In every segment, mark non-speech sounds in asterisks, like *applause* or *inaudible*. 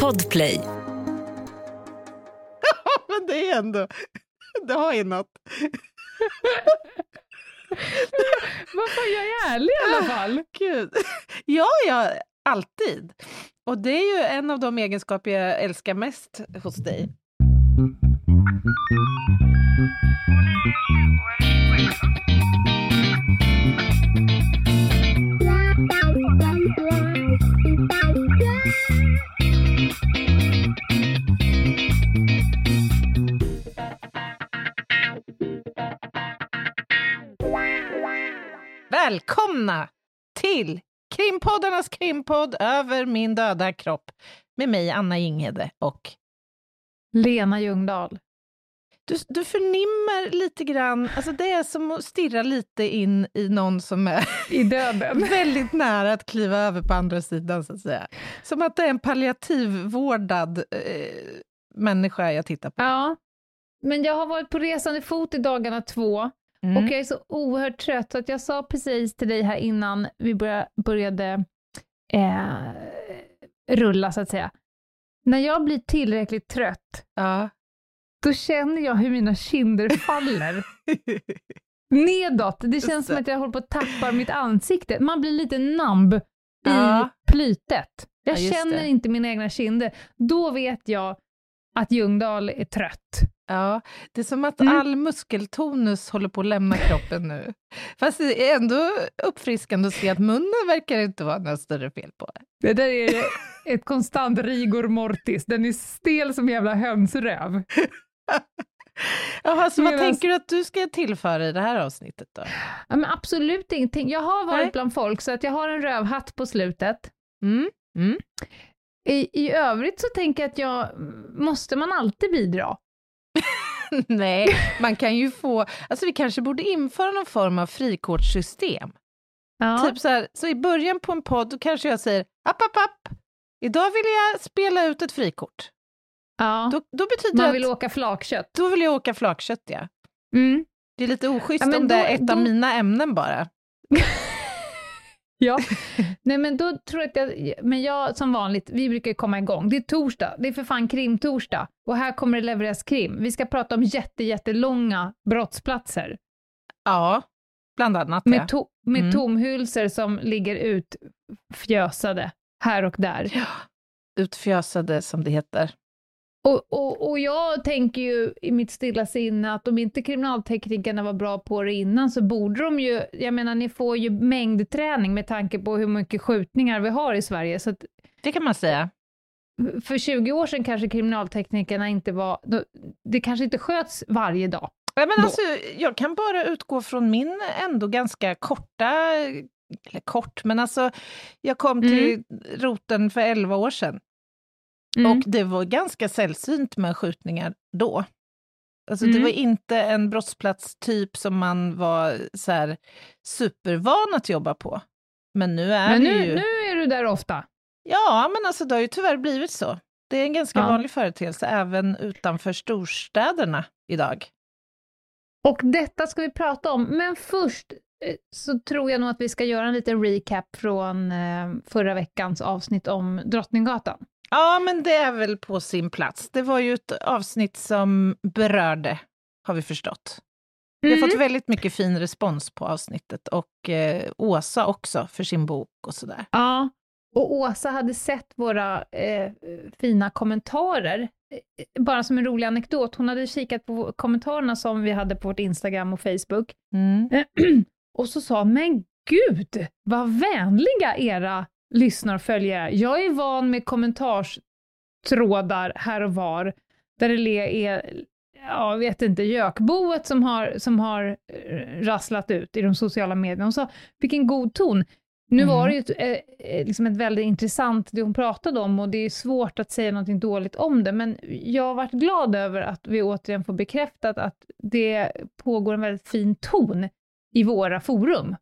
Podplay. *laughs* Men det är ändå... Det har ju något. *laughs* Varför jag är ärlig i alla fall? Gud. *laughs* Ja, ja, alltid. Och det är ju en av de egenskaper jag älskar mest hos dig. Välkomna till krimpoddarnas krimpodd över min döda kropp med mig, Anna Jinghede och Lena Ljungdahl. du, du förnimmer lite grann, alltså det är som att stirra lite in i någon som är I döden. *laughs* väldigt nära att kliva över på andra sidan, så att säga. Som att det är en palliativvårdad eh, människa jag tittar på. Ja. Men jag har varit på resande fot i dagarna två Mm. och jag är så oerhört trött så att jag sa precis till dig här innan vi började, började eh, rulla så att säga. När jag blir tillräckligt trött, Ja. då känner jag hur mina kinder faller *laughs* nedåt. Det känns som att jag håller på att tappa mitt ansikte. Man blir lite namb Ja. i plytet. Jag Ja, känner det. inte mina egna kinder. Då vet jag att Ljungdahl är trött. Ja, det är som att Mm. all muskeltonus håller på att lämna kroppen nu. Fast det är ändå uppfriskande att se att munnen verkar inte vara några större fel på. Det där är ett konstant rigor mortis. Den är stel som jävla hönsröv. *laughs* Jaha, så vad Medans- tänker du att du ska tillföra i det här avsnittet då? Ja, men absolut ingenting. Jag har varit Nej. bland folk så att jag har en rövhatt på slutet. Mm? Mm? I, I övrigt så tänker jag att jag, måste man alltid bidra? *laughs* Nej, man kan ju få, alltså vi kanske borde införa någon form av frikortssystem. Ja. Typ så här, så i början på en podd då kanske jag säger app, app, app, idag vill jag spela ut ett frikort. ja. Då, då betyder man det vill att åka flakkött. då vill jag åka flakkött, ja. Mm. Det är lite oschysst Ja, om det då- är ett av då- mina ämnen bara. *laughs* Ja, nej men då tror jag att jag, men jag som vanligt, vi brukar komma igång. Det är torsdag, det är för fan krimtorsdag och här kommer det levereras krim. Vi ska prata om jätte, jättelånga brottsplatser Ja, bland annat. med, ja. to, med Mm. tomhylsor som ligger utfjösade här och där. Utfjösade, som det heter. Och, och, och jag tänker ju i mitt stilla sinne att om inte kriminalteknikerna var bra på det innan så borde de ju, jag menar ni får ju mängdträning med tanke på hur mycket skjutningar vi har i Sverige, så att Det kan man säga. för 20 år sedan kanske kriminalteknikerna inte var, det kanske inte sköts varje dag. Ja, men alltså, jag kan bara utgå från min ändå ganska korta, eller kort, men alltså jag kom till roten för 11 år sedan och det var ganska sällsynt med skjutningar då. Alltså det Mm. var inte en brottsplats typ som man var så här supervan att jobba på. Men nu är Men det nu, ju... nu är du där ofta. Ja, men alltså det har ju tyvärr blivit så. Det är en ganska Ja. vanlig företeelse även utanför storstäderna idag. Och detta ska vi prata om, men först eh, så tror jag nog att vi ska göra en liten recap från eh, förra veckans avsnitt om Drottninggatan. Ja, men det är väl på sin plats. Det var ju ett avsnitt som berörde, har vi förstått. Vi har Mm. fått väldigt mycket fin respons på avsnittet och eh, Åsa också för sin bok och sådär. Ja, och Åsa hade sett våra eh, fina kommentarer. Eh, Bara som en rolig anekdot, hon hade kikat på kommentarerna som vi hade på vårt Instagram och Facebook. Mm. *clears throat* Och så sa men gud, vad vänliga era lyssnar och följare. Jag är van med kommentarstrådar här och var, där det är, ja, jag vet inte, gökboet som har, som har eh, rasslat ut i de sociala medierna. Hon sa, vilken god ton. Nu Mm. var det ju ett, eh, eh, liksom ett väldigt intressant, det hon pratade om, och det är svårt att säga något dåligt om det, men jag har varit glad över att vi återigen får bekräftat att det pågår en väldigt fin ton i våra forum.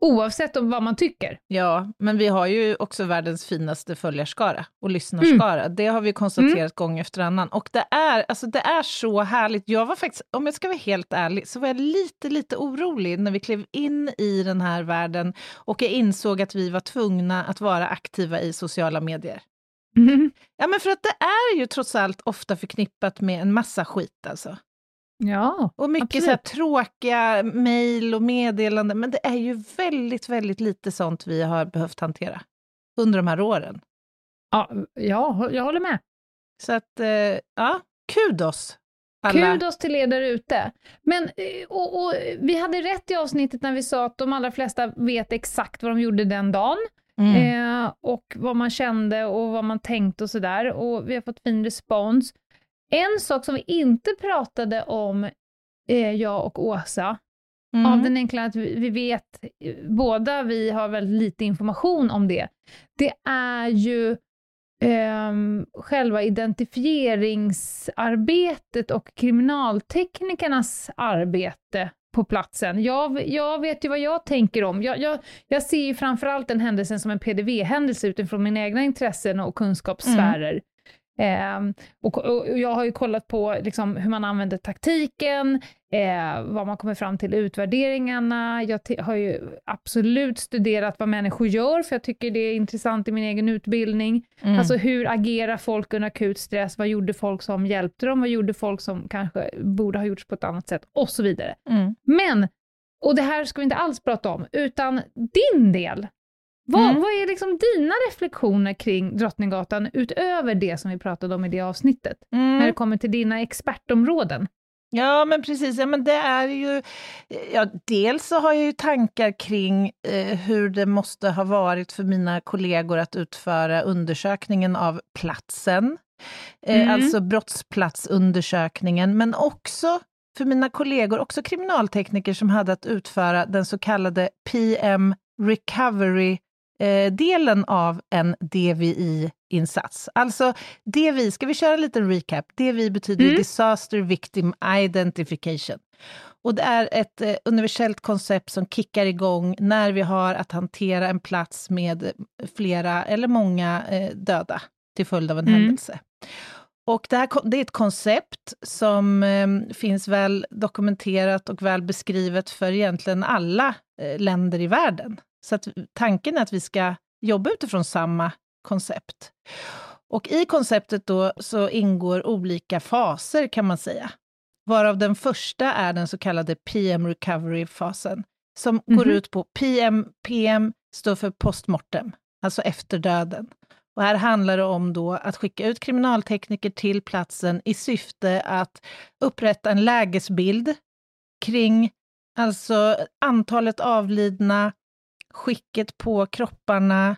Oavsett om vad man tycker. Ja, men vi har ju också världens finaste följarskara och lyssnarskara. Det har vi konstaterat gång efter annan. Och det är, alltså det är så härligt. Jag var faktiskt, om jag ska vara helt ärlig, så var jag lite, lite orolig när vi klev in i den här världen och jag insåg att vi var tvungna att vara aktiva i sociala medier. Mm. Ja, men för att det är ju trots allt ofta förknippat med en massa skit alltså. Ja, Och mycket så här, tråkiga mejl och meddelanden, men det är ju väldigt, väldigt lite sånt vi har behövt hantera under de här åren. Ja, ja jag håller med. Så att, eh, ja, kudos! Alla. Kudos till er där ute. Men, eh, och, och, vi hade rätt i avsnittet när vi sa att de allra flesta vet exakt vad de gjorde den dagen. Mm. Eh, och vad man kände och vad man tänkte och sådär. Och vi har fått fin respons. En sak som vi inte pratade om, eh, jag och Åsa, mm. av den enkla att vi, vi vet, båda vi har väldigt lite information om det, det är ju eh, själva identifieringsarbetet och kriminalteknikernas arbete på platsen. Jag, jag vet ju vad jag tänker om. Jag, jag, jag ser ju framförallt den händelsen som en PDV-händelse utifrån mina egna intressen och kunskapssfärer. Eh, och, och, jag har ju kollat på liksom, hur man använder taktiken, eh, vad man kommer fram till i utvärderingarna. Jag har ju absolut studerat vad människor gör, för jag tycker det är intressant i min egen utbildning. Mm. Alltså hur agerar folk under akut stress? Vad gjorde folk som hjälpte dem? Vad gjorde folk som kanske borde ha gjorts på ett annat sätt? Och så vidare. Mm. Men, och det här ska vi inte alls prata om, utan din del vad, mm. vad är liksom dina reflektioner kring Drottninggatan utöver det som vi pratade om i det avsnittet, mm. när det kommer till dina expertområden? Ja, men precis. Ja, men det är ju... Ja, dels så har jag ju tankar kring eh, hur det måste ha varit för mina kollegor att utföra undersökningen av platsen, eh, mm. alltså brottsplatsundersökningen, men också för mina kollegor, också kriminaltekniker som hade att utföra den så kallade PM Recovery eh, delen av en DVI-insats. Alltså DVI, ska vi köra en liten recap? DVI betyder mm. Disaster Victim Identification. Och det är ett eh, universellt koncept som kickar igång när vi har att hantera en plats med flera eller många eh, döda till följd av en mm. händelse. Och det, här, det är ett koncept som eh, finns väl dokumenterat och väl beskrivet för egentligen alla eh, länder i världen. Så att tanken är att vi ska jobba utifrån samma koncept. Och i konceptet då så ingår olika faser kan man säga. Varav den första är den så kallade PM recovery-fasen, som mm -hmm. går mhm. ut på PM, PM står för postmortem, alltså efter döden. Och här handlar det om då att skicka ut kriminaltekniker till platsen i syfte att upprätta en lägesbild kring alltså antalet avlidna, skicket på kropparna,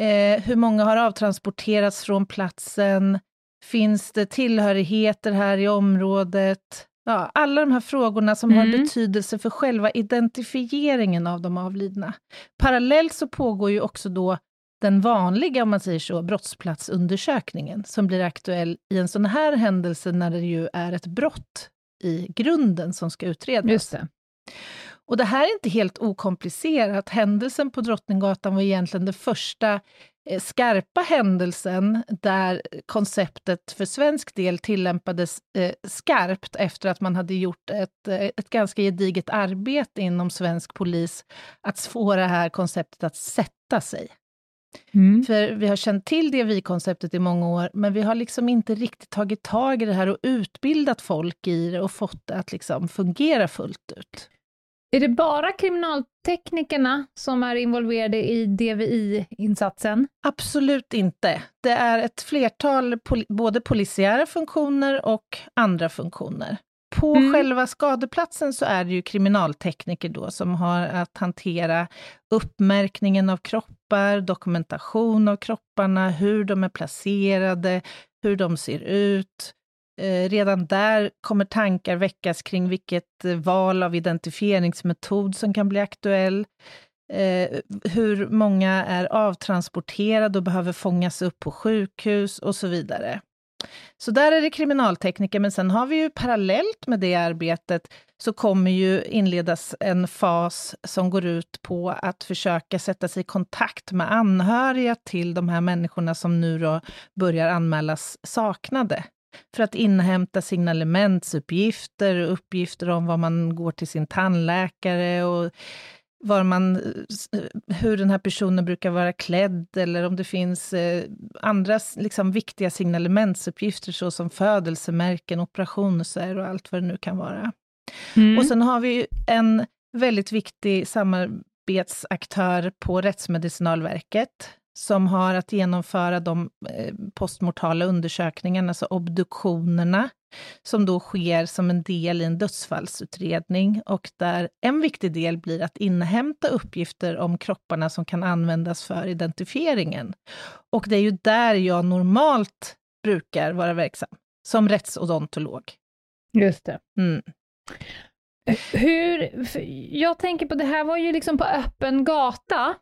eh, hur många har avtransporterats från platsen, finns det tillhörigheter här i området? Ja, alla de här frågorna som mm. har betydelse för själva identifieringen av de avlidna. Parallellt så pågår ju också då den vanliga, om man säger så, brottsplatsundersökningen, som blir aktuell i en sån här händelse när det ju är ett brott i grunden som ska utredas. Just det. Och det här är inte helt okomplicerat. Händelsen på Drottninggatan var egentligen den första eh, skarpa händelsen där konceptet för svensk del tillämpades eh, skarpt efter att man hade gjort ett, eh, ett ganska gediget arbete inom svensk polis att få det här konceptet att sätta sig. Mm. För vi har känt till det vi-konceptet i många år, men vi har liksom inte riktigt tagit tag i det här och utbildat folk i det och fått det att liksom fungera fullt ut. Är det bara kriminalteknikerna som är involverade i DVI-insatsen? Absolut inte. Det är ett flertal pol både polisiära funktioner och andra funktioner. På mm. själva skadeplatsen så är det ju kriminaltekniker då som har att hantera uppmärkningen av kroppar, dokumentation av kropparna, hur de är placerade, hur de ser ut, Eh, redan där kommer tankar väckas kring vilket eh, val av identifieringsmetod som kan bli aktuell. Eh, hur många är avtransporterade och behöver fångas upp på sjukhus och så vidare. Så där är det kriminaltekniker, men sen har vi ju parallellt med det arbetet så kommer ju inledas en fas som går ut på att försöka sätta sig i kontakt med anhöriga till de här människorna som nu då börjar anmälas saknade för att inhämta signalementsuppgifter, uppgifter om var man går till sin tandläkare och var man, hur den här personen brukar vara klädd, eller om det finns eh, andra liksom, viktiga signalementsuppgifter, såsom födelsemärken, operationer och allt vad det nu kan vara. Mm. Och sen har vi en väldigt viktig samarbetsaktör på Rättsmedicinalverket, som har att genomföra de eh, postmortala undersökningarna, alltså obduktionerna, som då sker som en del i en dödsfallsutredning och där en viktig del blir att inhämta uppgifter om kropparna som kan användas för identifieringen. Och det är ju där jag normalt brukar vara verksam, som rättsodontolog. Just det. Mm. Hur, jag tänker på, det här var ju liksom på öppen gata.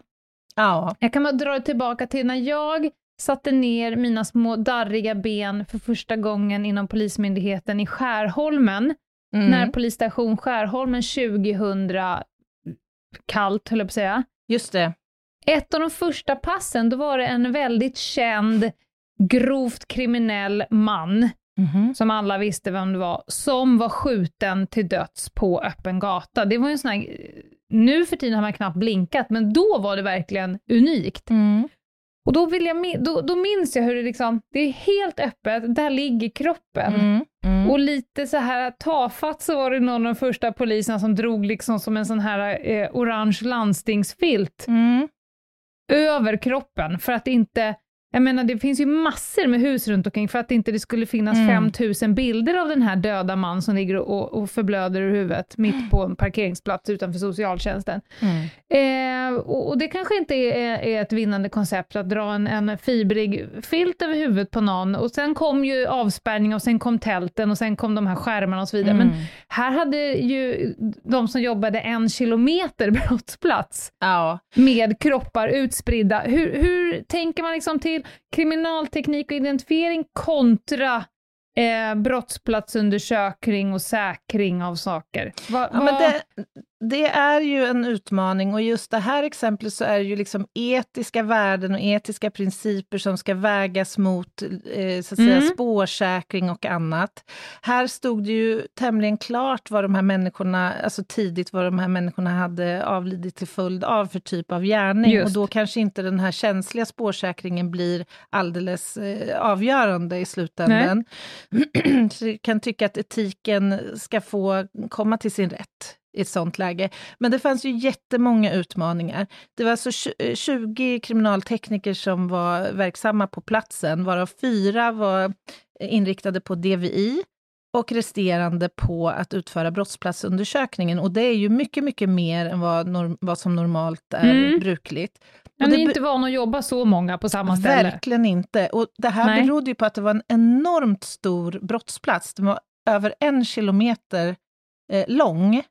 Ja. Jag kan bara dra tillbaka till när jag satte ner mina små darriga ben för första gången inom Polismyndigheten i Skärholmen, mm. när polisstation Skärholmen 2000, kallt höll jag på att säga. Just det. Ett av de första passen, då var det en väldigt känd, grovt kriminell man, mm. som alla visste vem det var, som var skjuten till döds på öppen gata. Det var ju en sån här, nu för tiden har man knappt blinkat, men då var det verkligen unikt. Mm. Och då, vill jag, då, då minns jag hur det liksom, det är helt öppet, där ligger kroppen. Mm, mm. Och lite så här tafatt så var det någon av de första poliserna som drog liksom som en sån här eh, orange landstingsfilt mm. över kroppen för att inte jag menar, det finns ju massor med hus runt omkring för att inte det skulle finnas mm. 5000 bilder av den här döda man som ligger och, och förblöder ur huvudet mitt på en parkeringsplats utanför socialtjänsten. Mm. Eh, och, och, det kanske inte är, är, ett vinnande koncept att dra en, en fibrig filt över huvudet på någon och sen kom ju avspärrning och sen kom tälten och sen kom de här skärmarna och så vidare. Mm. Men här hade ju de som jobbade en kilometer *laughs* brottsplats ja. med kroppar utspridda. Hur, hur tänker man liksom till kriminalteknik och identifiering kontra eh, brottsplatsundersökning och säkring av saker? Va, ja, va... Det, det, är ju en utmaning och just det här exemplet så är det ju liksom etiska värden och etiska principer som ska vägas mot eh, så att säga, mm. spårsäkring och annat. Här stod det ju tämligen klart vad de här människorna, alltså tidigt vad de här människorna hade avlidit till följd av för typ av gärning. Just. Och då kanske inte den här känsliga spårsäkringen blir alldeles eh, avgörande i slutändan. *clears throat* så jag kan tycka att etiken ska få komma till sin rätt i ett sånt läge. Men det fanns ju jättemånga utmaningar. Det var alltså 20 eh, kriminaltekniker som var verksamma på platsen, varav fyra var inriktade på DVI och resterande på att utföra brottsplatsundersökningen. Och det är ju mycket, mycket mer än vad, norm, vad som normalt är mm. brukligt. Men ni är inte van att jobba så många på samma ställe? Verkligen inte. Och det här Nej. berodde ju på att det var en enormt stor brottsplats. Den var över en kilometer eh, lång.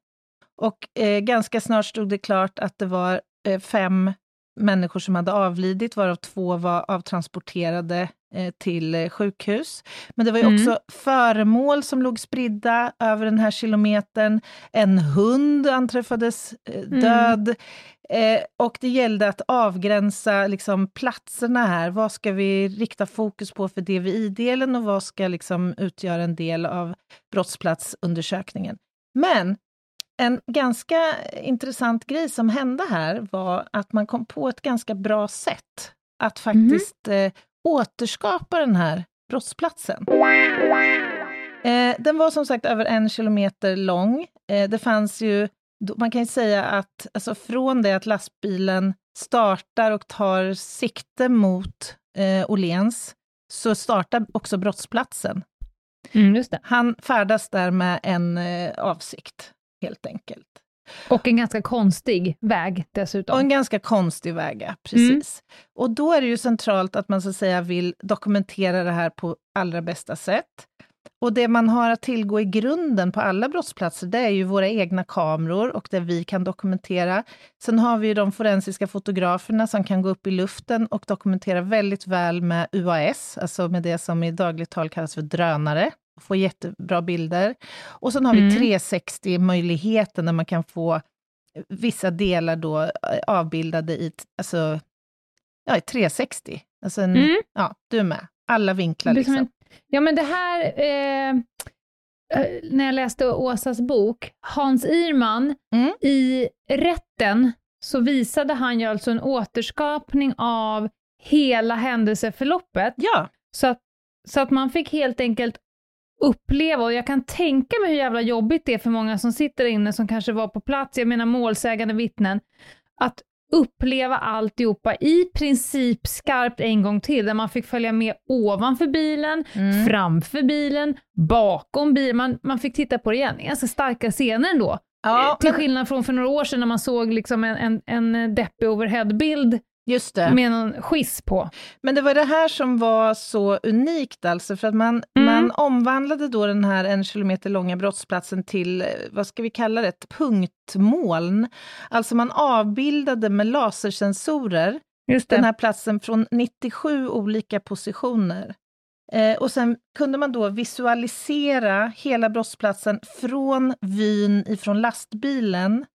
Och eh, ganska snart stod det klart att det var eh, fem människor som hade avlidit, varav två var avtransporterade eh, till eh, sjukhus. Men det var ju mm. också föremål som låg spridda över den här kilometern. En hund anträffades eh, mm. död. Mm. och det gällde att avgränsa liksom, platserna här. Vad ska vi rikta fokus på för DVI-delen och vad ska liksom, utgöra en del av brottsplatsundersökningen? Men en ganska intressant grej som hände här var att man kom på ett ganska bra sätt att faktiskt mm. eh, återskapa den här brottsplatsen. Eh, den var som sagt över en kilometer lång. Eh, det fanns ju, man kan ju säga att alltså från det att lastbilen startar och tar sikte mot eh, Åhléns, så startar också brottsplatsen. Mm, Han färdas där med en eh, avsikt helt enkelt. Och en ganska konstig väg dessutom. Och en ganska konstig väg, ja, precis. Mm. Och då är det ju centralt att man så att säga vill dokumentera det här på allra bästa sätt. Och det man har att tillgå i grunden på alla brottsplatser, det är ju våra egna kameror och det vi kan dokumentera. Sen har vi ju de forensiska fotograferna som kan gå upp i luften och dokumentera väldigt väl med UAS, alltså med det som i dagligt tal kallas för drönare få jättebra bilder. Och sen har vi mm. 360-möjligheten, där man kan få vissa delar då eh, avbildade i, alltså, ja, i 360. Alltså en, mm. Ja, du är med. Alla vinklar liksom. ja, men det här... Eh eh, när jag läste Åsas bok, Hans Irman, Mm. i rätten så visade han ju alltså en återskapning av hela händelseförloppet, Ja, så att, så att man fick helt enkelt uppleva, och jag kan tänka mig hur jävla jobbigt det är för många som sitter inne som kanske var på plats, jag menar målsägande vittnen, att uppleva alltihopa i princip skarpt en gång till, där man fick följa med ovanför bilen, Mm. framför bilen, bakom bilen, man, man fick titta på det igen. Ganska starka scener ändå. ja Till men, skillnad från för några år sedan när man såg liksom en, en, en deppig overheadbild just det. med någon skiss på. Men det var det här som var så unikt alltså, för att man, Mm. man omvandlade då den här en kilometer långa brottsplatsen till, eh, vad ska vi kalla det, ett punktmoln. Alltså man avbildade med lasersensorer den här platsen från 97 olika positioner. Eh, och sen kunde man då visualisera hela brottsplatsen från vyn ifrån lastbilen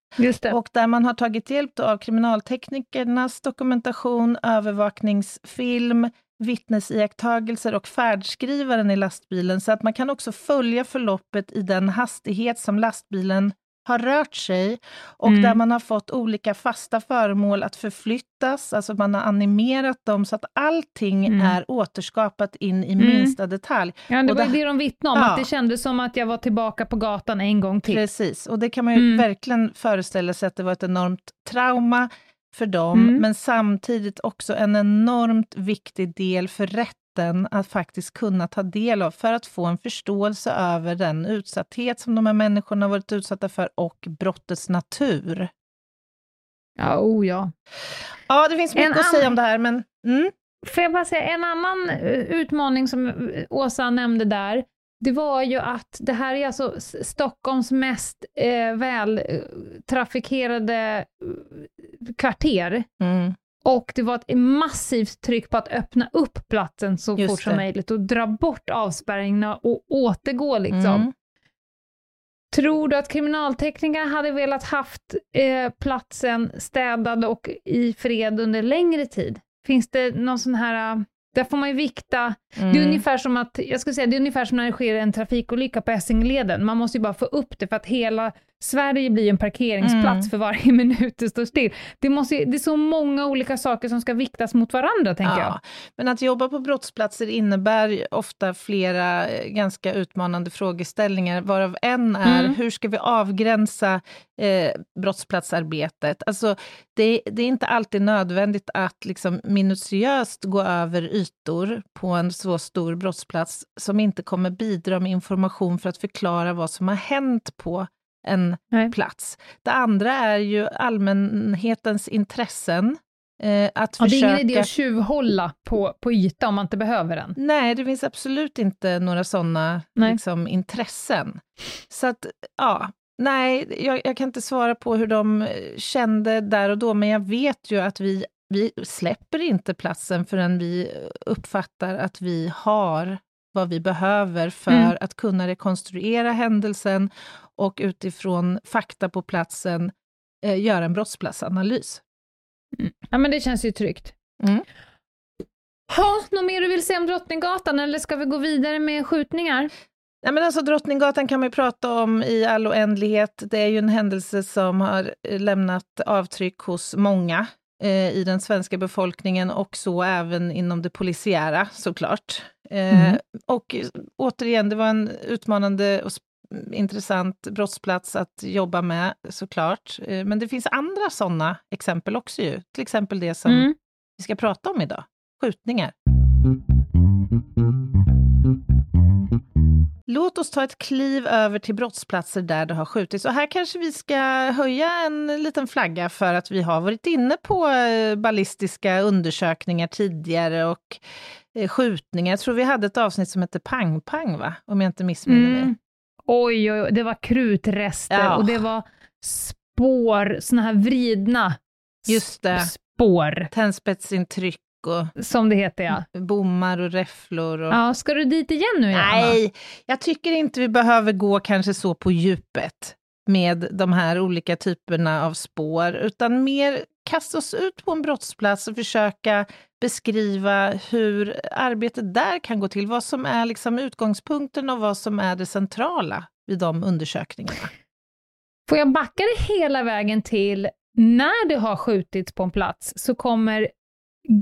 och där man har tagit hjälp av kriminalteknikernas dokumentation, övervakningsfilm, vittnesiakttagelser och färdskrivaren i lastbilen, så att man kan också följa förloppet i den hastighet som lastbilen har rört sig och Mm. där man har fått olika fasta föremål att förflyttas, alltså man har animerat dem så att allting Mm. är återskapat in i Mm. minsta detalj. Ja, det och var det- ju det de vittnade om, Ja. att det kändes som att jag var tillbaka på gatan en gång till. Precis, och det kan man ju Mm. verkligen föreställa sig att det var ett enormt trauma för dem, Mm. men samtidigt också en enormt viktig del för rätten att faktiskt kunna ta del av, för att få en förståelse över den utsatthet som de här människorna varit utsatta för och brottets natur. Ja, oh ja. Ja, det finns mycket En att säga om det här, men mm, Får jag bara säga, en annan eh, utmaning som eh, Åsa nämnde där, det var ju att det här är alltså Stockholms mest eh, väl eh, trafikerade eh, kvarter. mm, Och det var ett massivt tryck på att öppna upp platsen så Just fort som det. möjligt och dra bort avspärrningarna och återgå liksom. mm. Tror du att kriminalteknikerna hade velat haft eh, platsen städad och i fred under längre tid? Finns det någon sån här, där får man ju vikta, det är Mm. ungefär som att, jag skulle säga, det är ungefär som när det sker en trafikolycka på Essingeleden, man måste ju bara få upp det för att hela Sverige blir en parkeringsplats Mm. för varje *laughs* minut det står still. Det, måste, det är så många olika saker som ska viktas mot varandra, tänker jag. Ja, men att jobba på brottsplatser innebär ofta flera eh, ganska utmanande frågeställningar, varav en är Mm. hur ska vi avgränsa eh, brottsplatsarbetet? Alltså, det, det är inte alltid nödvändigt att liksom minutiöst gå över ytor på en så stor brottsplats som inte kommer bidra med information för att förklara vad som har hänt på en Nej. plats. Det andra är ju allmänhetens intressen. Eh, att Ja, det är försöka... ingen idé att tjuvhålla på, på yta om man inte behöver den. Nej, det finns absolut inte några sådana liksom, intressen. Så att, ja, nej, jag, jag kan inte svara på hur de eh, kände där och då, men jag vet ju att vi, vi släpper inte platsen förrän vi uppfattar att vi har vad vi behöver för Mm. att kunna rekonstruera händelsen och utifrån fakta på platsen eh, göra en brottsplatsanalys. Ja, men det känns ju tryggt. Mm. Ha, något mer du vill säga om Drottninggatan, eller ska vi gå vidare med skjutningar? Nej, men alltså, Drottninggatan kan man ju prata om i all oändlighet. Det är ju en händelse som har eh, lämnat avtryck hos många eh, i den svenska befolkningen och så även inom det polisiära såklart. Eh, Mm. Och eh, återigen, det var en utmanande och intressant brottsplats att jobba med såklart. Eh, men det finns andra sådana exempel också ju, till exempel det som Mm. vi ska prata om idag, skjutningar. Låt oss ta ett kliv över till brottsplatser där det har skjutits. Och här kanske vi ska höja en liten flagga för att vi har varit inne på eh, ballistiska undersökningar tidigare och skjutningar. Jag tror vi hade ett avsnitt som hette Pang Pang, va? Om jag inte missminner mig. Mm. Oj, oj, oj, det var krutrester Ja. och det var spår, såna här vridna Just det. spår, Tändspetsintryck och som det heter ja. bommar och räfflor. Och... Ja, ska du dit igen nu Anna? Nej, jag tycker inte vi behöver gå kanske så på djupet med de här olika typerna av spår, utan mer kasta oss ut på en brottsplats och försöka beskriva hur arbetet där kan gå till, vad som är liksom utgångspunkten och vad som är det centrala vid de undersökningarna. Får jag backa det hela vägen till när det har skjutits på en plats så kommer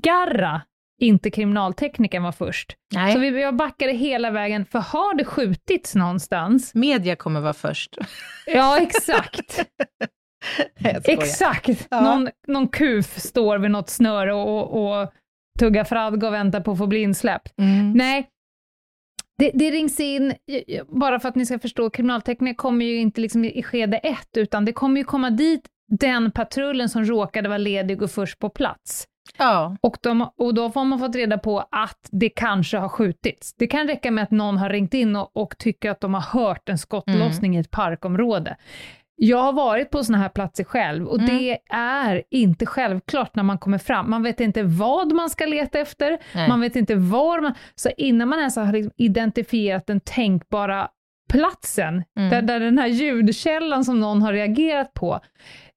Garra, inte kriminalteknikern, var först. Nej. Så vi jag backade hela vägen, för har det skjutits någonstans... Media kommer vara först. Ja, exakt. *laughs* *laughs* exakt! Ja. Någon, någon kuf står vid något snöre och, och, tuggar fradga och väntar på att få bli insläppt. Mm. Nej, det, det, rings in, bara för att ni ska förstå, kriminaltekniker kommer ju inte liksom i skede ett, utan det kommer ju komma dit den patrullen som råkade vara ledig och först på plats. Ja. Och, de, och då får man fått reda på att det kanske har skjutits. Det kan räcka med att någon har ringt in och, och tycker att de har hört en skottlossning mm. i ett parkområde. Jag har varit på såna här platser själv och mm. det är inte självklart när man kommer fram. Man vet inte vad man ska leta efter, Nej. man vet inte var man... Så innan man ens har liksom identifierat den tänkbara platsen, mm. där, där den här ljudkällan som någon har reagerat på,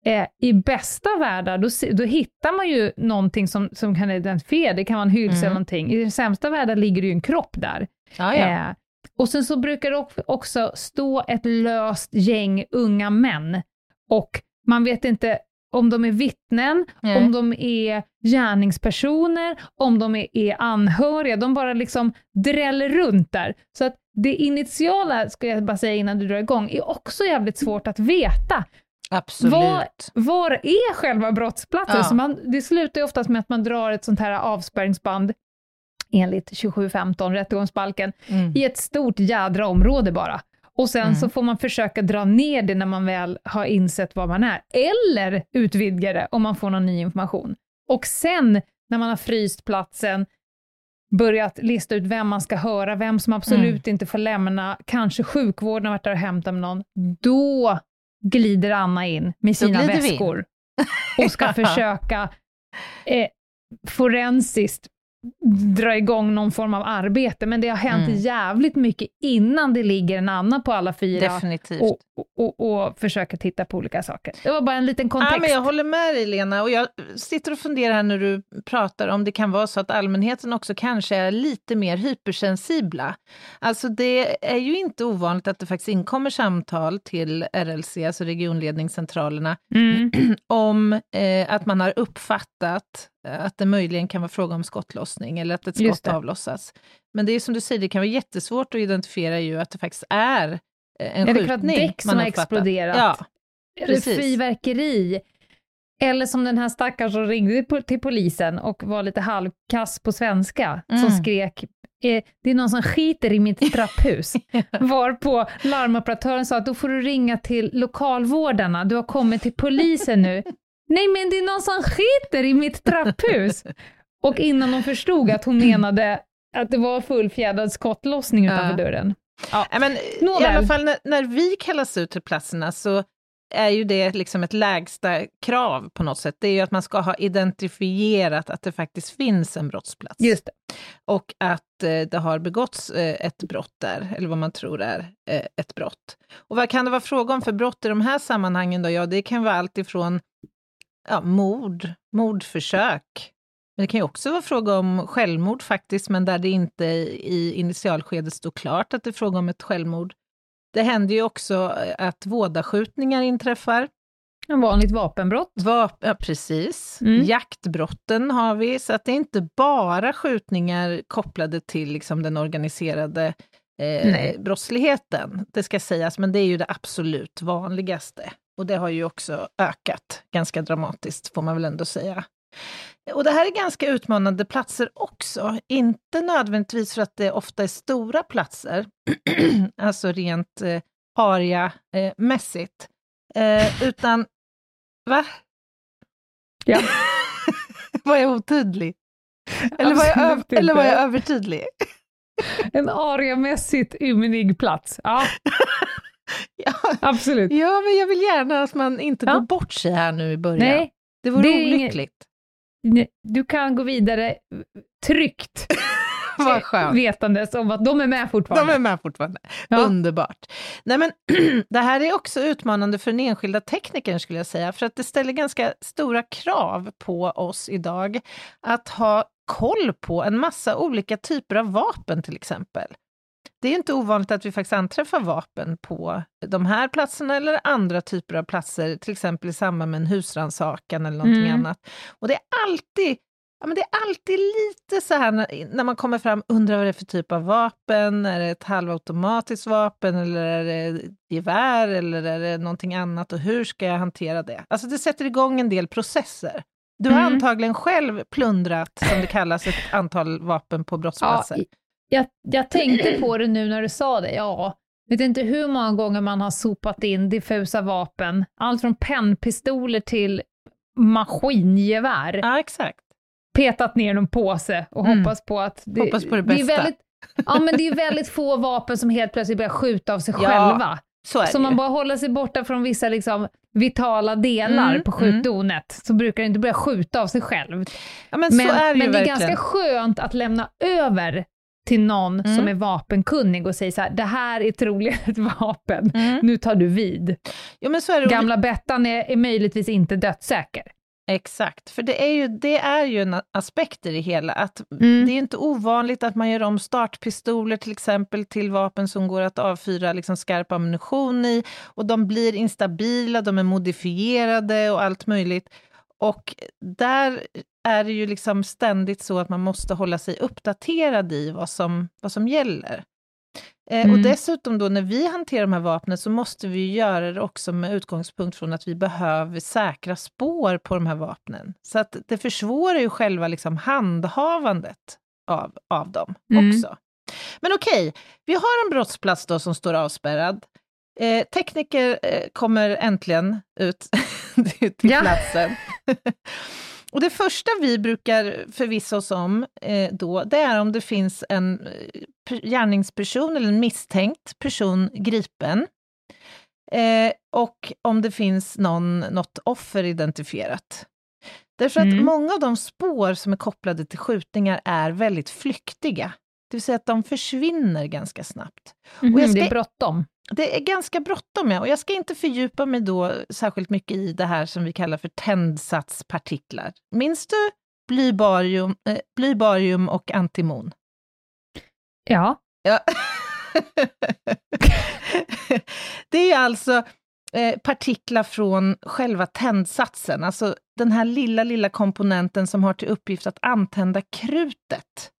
eh, i bästa världar, då, då hittar man ju någonting som, som kan identifiera, det kan vara en hylsa mm. eller någonting. I den sämsta världen ligger det ju en kropp där. Ja, ja. Eh, och sen så brukar det också stå ett löst gäng unga män och man vet inte om de är vittnen, mm. om de är gärningspersoner, om de är, är anhöriga. De bara liksom dräller runt där. Så att det initiala, ska jag bara säga innan du drar igång, är också jävligt svårt att veta. Absolut. Var, var är själva brottsplatsen? Ja. Så man, det slutar ju oftast med att man drar ett sånt här avspärrningsband enligt 2715 rättegångsbalken, mm. i ett stort jädra område bara. Och sen mm. så får man försöka dra ner det när man väl har insett var man är, eller utvidga det om man får någon ny information. Och sen när man har fryst platsen, börjat lista ut vem man ska höra, vem som absolut mm. inte får lämna, kanske sjukvården har varit där och hämtat med någon, då glider Anna in med sina väskor och ska *laughs* försöka eh, forensiskt dra igång någon form av arbete, men det har hänt mm. jävligt mycket innan det ligger en annan på alla fyra Definitivt. Och, och, och, och försöker titta på olika saker. Det var bara en liten kontext. Ja, men jag håller med dig Lena, och jag sitter och funderar här när du pratar om det kan vara så att allmänheten också kanske är lite mer hypersensibla. Alltså det är ju inte ovanligt att det faktiskt inkommer samtal till RLC, alltså regionledningscentralerna, mm. *clears throat* om eh, att man har uppfattat att det möjligen kan vara fråga om skottlossning eller att ett skott avlossas. Men det är som du säger, det kan vara jättesvårt att identifiera ju att det faktiskt är eh, en ja, skjutning. Det däck som har exploderat. Ja, precis. Fyrverkeri. Eller som den här stackaren som ringde till polisen och var lite halvkass på svenska, mm. som skrek eh, det är någon som skiter i mitt *laughs* trapphus. Varpå larmoperatören sa att då får du ringa till lokalvårdarna, du har kommit till polisen nu. Nej men det är någon som skiter i mitt trapphus! *laughs* Och innan hon förstod att hon menade att det var fullfjädrad skottlossning utanför ja. dörren. Ja. men, I alla fall när, när, vi kallas ut till platserna så är ju det liksom ett lägsta krav på något sätt. Det är ju att man ska ha identifierat att det faktiskt finns en brottsplats. Just det. Och att eh, det har begåtts eh, ett brott där, eller vad man tror är eh, ett brott. Och vad kan det vara fråga om för brott i de här sammanhangen då? Ja, det kan vara allt ifrån ja, mord, mordförsök. Men det kan ju också vara fråga om självmord faktiskt, men där det inte i initialskedet står klart att det är fråga om ett självmord. Det händer ju också eh, att vådaskjutningar inträffar. En vanligt vapenbrott. Vap ja, precis. Mm. Jaktbrotten har vi, så att det är inte bara skjutningar kopplade till liksom, den organiserade eh, brottsligheten. Det ska sägas, men det är ju det absolut vanligaste. Och det har ju också ökat ganska dramatiskt, får man väl ändå säga. Och det här är ganska utmanande platser också. Inte nödvändigtvis för att det ofta är stora platser, *clears throat* alltså rent eh, paria-mässigt, eh, utan... Va? Ja. *laughs* var jag otydlig? Eller var jag, eller var jag övertydlig? en ariamässigt ymnig plats. Ja. *laughs* ja. Absolut. Ja, men jag vill gärna att man inte ja. går bort sig här nu i början. Nej, det vore det olyckligt. Ingen... Du kan gå vidare tryggt. *laughs* Vad *laughs* skönt. vetandes om att de är med fortfarande. De är med fortfarande. Ja. Underbart. Nej, men, *clears throat* det här är också utmanande för den enskilda teknikern, skulle jag säga, för att det ställer ganska stora krav på oss idag att ha koll på en massa olika typer av vapen, till exempel. Det är inte ovanligt att vi faktiskt anträffar vapen på de här platserna eller andra typer av platser, till exempel i samband med en husrannsakan eller någonting Mm. annat. Och det är alltid Ja, men det är alltid lite så här när, när man kommer fram, undrar vad det är för typ av vapen, är det ett halvautomatiskt vapen eller är det gevär eller är det någonting annat och hur ska jag hantera det? Alltså det sätter igång en del processer. Du har Mm. antagligen själv plundrat, som det kallas, ett antal vapen på Ja, brottsplatser. Jag, jag tänkte på det nu när du sa det, ja. Vet inte hur många gånger man har sopat in diffusa vapen, allt från pennpistoler till maskingevär, Ja, exakt. petat ner någon påse och Mm. hoppas på att... Det, Hoppas på det det är bästa. väldigt, ja, men det är väldigt få vapen som helt plötsligt börjar skjuta av sig *laughs* Ja, själva. Så Så man bara håller sig borta från vissa liksom, vitala delar Mm, på skjutdonet, så brukar det inte börja skjuta av sig själv. Ja, men, Men, men det är ganska skönt att lämna över till någon Mm. som är vapenkunnig och säga så här, det här är troligen ett vapen, Mm. nu tar du vid. Ja, men så är det. Gamla Bettan är, är möjligtvis inte dödssäker. Exakt, för det är ju, det är ju en aspekt i det hela, att Mm. det är inte ovanligt att man gör om startpistoler till exempel till vapen som går att avfyra liksom skarp ammunition i, och de blir instabila, de är modifierade och allt möjligt. Och där är det ju liksom ständigt så att man måste hålla sig uppdaterad i vad som, vad som gäller. Eh, Och Mm. dessutom då när vi hanterar de här vapnen så måste vi göra det också med utgångspunkt från att vi behöver säkra spår på de här vapnen. Så att det försvårar ju själva liksom handhavandet av, av dem Mm. också. Men okej, vi har en brottsplats då som står avspärrad. Eh, tekniker eh, kommer äntligen ut *laughs* till Ja. platsen. *laughs* Och det första vi brukar förvissa oss om eh, då, det är om det finns en eh, per- gärningsperson eller en misstänkt person gripen. Eh, och om det finns någon, något offer identifierat. Därför att Mm. många av de spår som är kopplade till skjutningar är väldigt flyktiga. Det vill säga att de försvinner ganska snabbt. Mhm, jag ska- Det är bråttom. Det är ganska bråttom, ja. och jag ska inte fördjupa mig då särskilt mycket i det här som vi kallar för tändsatspartiklar. Minns du blybarium, eh, blybarium och antimon? Ja. Ja. *laughs* det är alltså eh, partiklar från själva tändsatsen, alltså den här lilla, lilla komponenten som har till uppgift att antända krutet.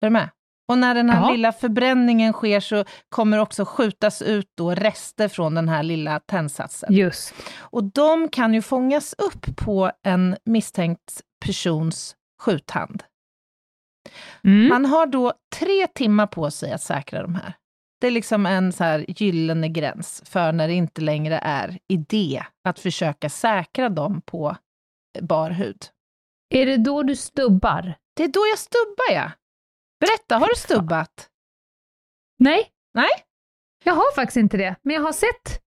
Är du med? Och när den här Ja. lilla förbränningen sker så kommer också skjutas ut då rester från den här lilla tändsatsen. Just. Och de kan ju fångas upp på en misstänkt persons skjuthand. Mm. Man har då tre timmar på sig att säkra de här. Det är liksom en så här gyllene gräns för när det inte längre är idé att försöka säkra dem på bar hud. Är det då du stubbar? Det är då jag stubbar, ja. Berätta, har du stubbat? Nej. Nej? Jag har faktiskt inte det, men jag har sett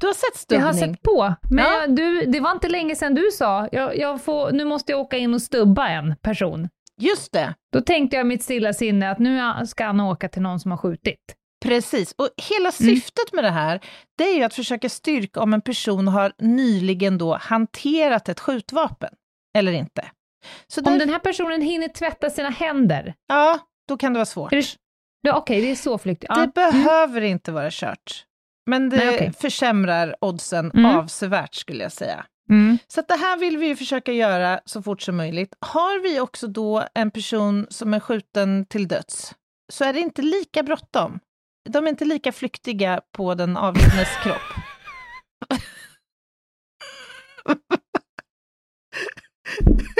Du har sett Jag stubbning? har sett på. Men Ja. jag, du, det var inte länge sedan du sa, jag, jag får, nu måste jag åka in och stubba en person. Just det, Då tänkte jag i mitt stilla sinne att nu ska han åka till någon som har skjutit. precis. Och hela Mm. syftet med det här, det är ju att försöka styrka om en person har nyligen då hanterat ett skjutvapen eller inte. Så Om där, den här personen hinner tvätta sina händer, Ja, då kan det vara svårt. okej, det är så flyktigt. Ja. Det behöver inte vara kört. Men det Nej, okej. försämrar oddsen Mm. avsevärt skulle jag säga. Mm. Så det här vill vi ju försöka göra så fort som möjligt. Har vi också då en person som är skjuten till döds, så är det inte lika bråttom. De är inte lika flyktiga på den avlidnes *laughs* kropp. *laughs* *laughs*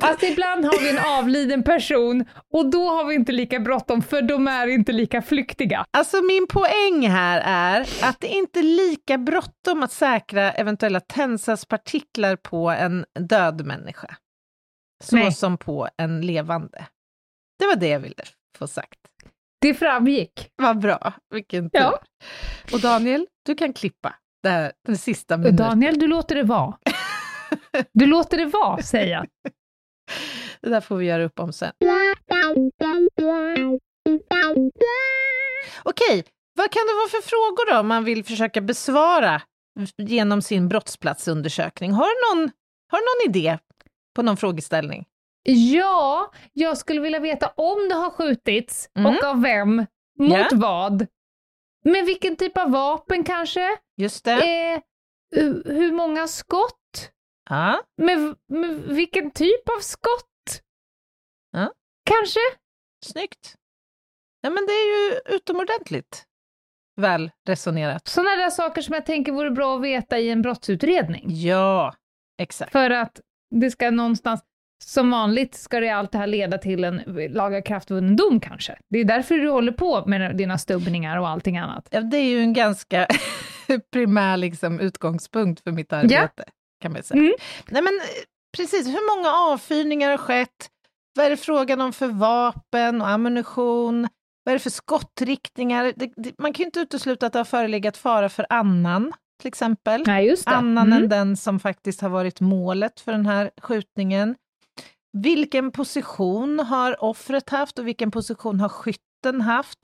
Alltså ibland har vi en avliden person och då har vi inte lika bråttom för de är inte lika flyktiga. Alltså min poäng här är att det inte är lika bråttom att säkra eventuella tändsatspartiklar på en död människa. Så Nej. som på en levande. Det var det jag ville få sagt. Det framgick. Vad bra, vilken tur. Ja. Och Daniel, du kan klippa det här, den sista minuten. Daniel, du låter det vara. Du låter det vara, säger jag. *laughs* Det där får vi göra upp om sen. Okej, vad kan det vara för frågor då man vill försöka besvara genom sin brottsplatsundersökning? Har du någon, har någon idé på någon frågeställning? Ja, jag skulle vilja veta om det har skjutits Mm. och av vem, mot Ja. vad. Med vilken typ av vapen kanske? Just det. Eh, hu- hur många skott? Ja, Med, med vilken typ av skott? Ja. Kanske? snyggt. Ja, men det är ju utomordentligt väl resonerat. Sådana där saker som jag tänker vore bra att veta i en brottsutredning. Ja, exakt. För att det ska någonstans, som vanligt ska det allt det här leda till en lagakraftvunnen dom kanske. Det är därför du håller på med dina stubbningar och allting annat. Ja, det är ju en ganska *laughs* primär liksom, utgångspunkt för mitt arbete, kan man säga. Mm. Nej, men, eh, precis, hur många avfyrningar har skett? Vad är det frågan om för vapen och ammunition? Vad är det för skottriktningar? Det, det, man kan ju inte utesluta att det har förelegat fara för annan, till exempel. Nej. Annan Mm. än den som faktiskt har varit målet för den här skjutningen. Vilken position har offret haft och vilken position har skytten haft?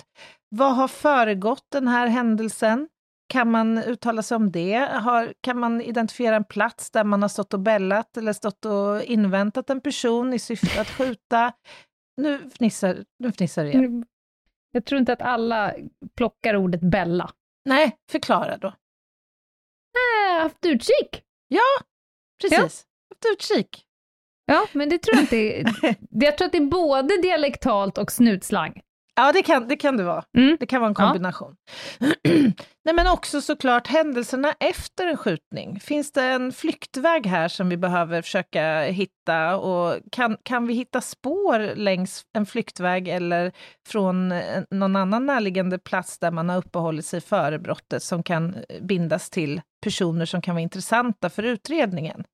Vad har föregått den här händelsen? Kan man uttala sig om det? Har, kan man identifiera en plats där man har stått och bällat eller stått och inväntat en person i syfte att skjuta? Nu fnissar, nu fnissar igen. Mm. Jag tror inte att alla plockar ordet Bella. Nej, förklara då. Äh, haft utkik. Precis, haft utkik. Ja, men det tror jag inte. *laughs* Jag tror att det är både dialektalt och snutslang. Ja, det kan det, kan det vara. Mm. Det kan vara en Ja. kombination. *clears throat* Nej, men också såklart händelserna efter en skjutning. Finns det en flyktväg här som vi behöver försöka hitta? Och kan, kan vi hitta spår längs en flyktväg eller från eh, någon annan närliggande plats där man har uppehållit sig före brottet som kan bindas till personer som kan vara intressanta för utredningen?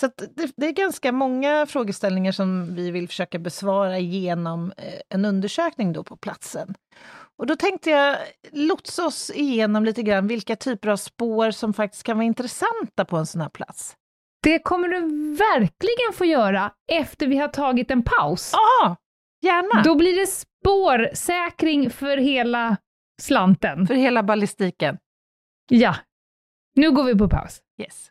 Så det, det är ganska många frågeställningar som vi vill försöka besvara genom eh, en undersökning då på platsen. Och då tänkte jag lotsa oss igenom lite grann vilka typer av spår som faktiskt kan vara intressanta på en sån här plats. Det kommer du verkligen få göra efter vi har tagit en paus. Ja, gärna! Då blir det spårsäkring för hela slanten. För hela ballistiken. Ja. Nu går vi på paus. Yes.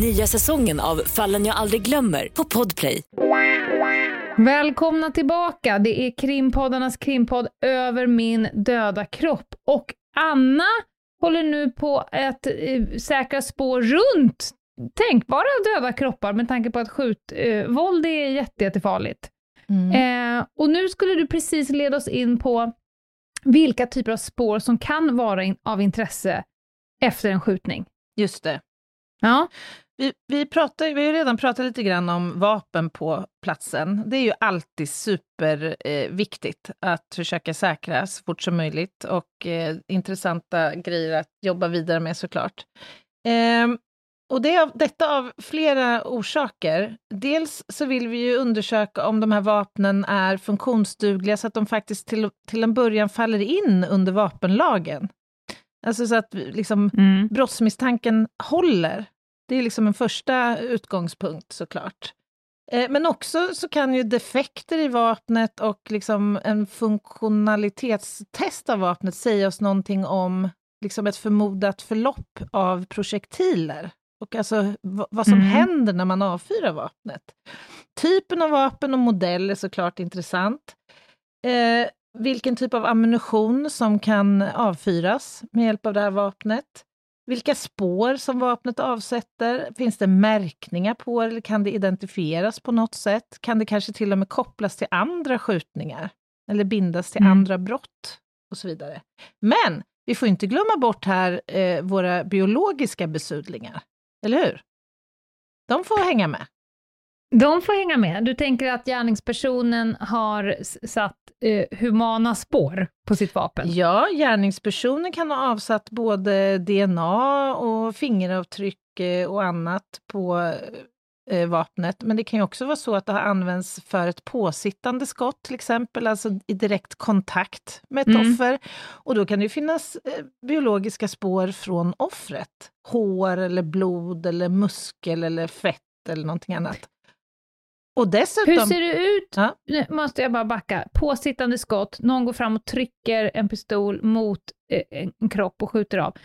Nya säsongen av Fallen jag aldrig glömmer på Podplay. Välkomna tillbaka. Det är krimpoddarnas krimpodd Över min döda kropp. Och Anna håller nu på att eh, säkra spår runt tänkbara döda kroppar med tanke på att skjutvåld eh, våld är jätte, jättefarligt. Mm. Eh, och nu skulle du precis leda oss in på vilka typer av spår som kan vara in, av intresse efter en skjutning. Just det. Ja. Vi, vi, pratar, vi har redan pratat lite grann om vapen på platsen. Det är ju alltid superviktigt eh, att försöka säkra så fort som möjligt och eh, intressanta grejer att jobba vidare med såklart. Ehm, och det av, detta av flera orsaker. Dels så vill vi ju undersöka om de här vapnen är funktionsdugliga så att de faktiskt till, till en början faller in under vapenlagen. Alltså så att liksom, Mm. brottsmisstanken håller. Det är liksom en första utgångspunkt såklart. Eh, Men också så kan ju defekter i vapnet och liksom en funktionalitetstest av vapnet säga oss någonting om liksom ett förmodat förlopp av projektiler. Och alltså vad som Mm. händer när man avfyrar vapnet. Typen av vapen och modell är såklart intressant. Eh, vilken typ av ammunition som kan avfyras med hjälp av det här vapnet. Vilka spår som vapnet avsätter. Finns det märkningar på eller kan det identifieras på något sätt? Kan det kanske till och med kopplas till andra skjutningar? Eller bindas till Mm. andra brott? Och så vidare. Men vi får inte glömma bort här eh, våra biologiska besudlingar. Eller hur? De får hänga med. De får hänga med. Du tänker att gärningspersonen har satt eh, humana spår på sitt vapen? Ja, gärningspersonen kan ha avsatt både DNA och fingeravtryck eh, och annat på eh, vapnet. Men det kan ju också vara så att det har använts för ett påsittande skott till exempel, alltså i direkt kontakt med ett mm. offer. Och då kan det finnas eh, biologiska spår från offret. Hår eller blod eller muskel eller fett eller någonting annat. Och dessutom... Hur ser det ut? Ja. Nu måste jag bara backa. Påsittande skott, någon går fram och trycker en pistol mot eh, en kropp och skjuter av.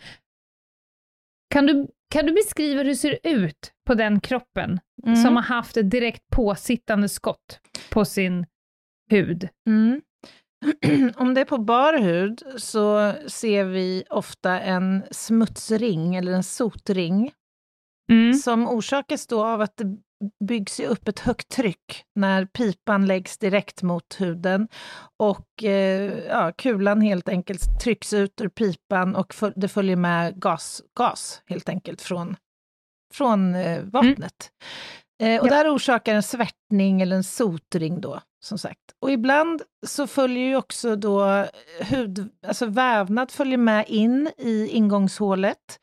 Kan du, kan du beskriva hur det ser ut på den kroppen mm. som har haft ett direkt påsittande skott på sin hud? Mm. *clears throat* Om det är på bar hud så ser vi ofta en smutsring eller en sotring mm. som orsakas då av att det byggs ju upp ett högt tryck när pipan läggs direkt mot huden och eh, ja, kulan helt enkelt trycks ut ur pipan och för, det följer med gas, gas helt enkelt från, från eh, vapnet. Mm. Eh, och ja. där orsakar en svärtning eller en sotring då, som sagt. Och ibland så följer ju också då hud, alltså vävnad följer med in i ingångshålet.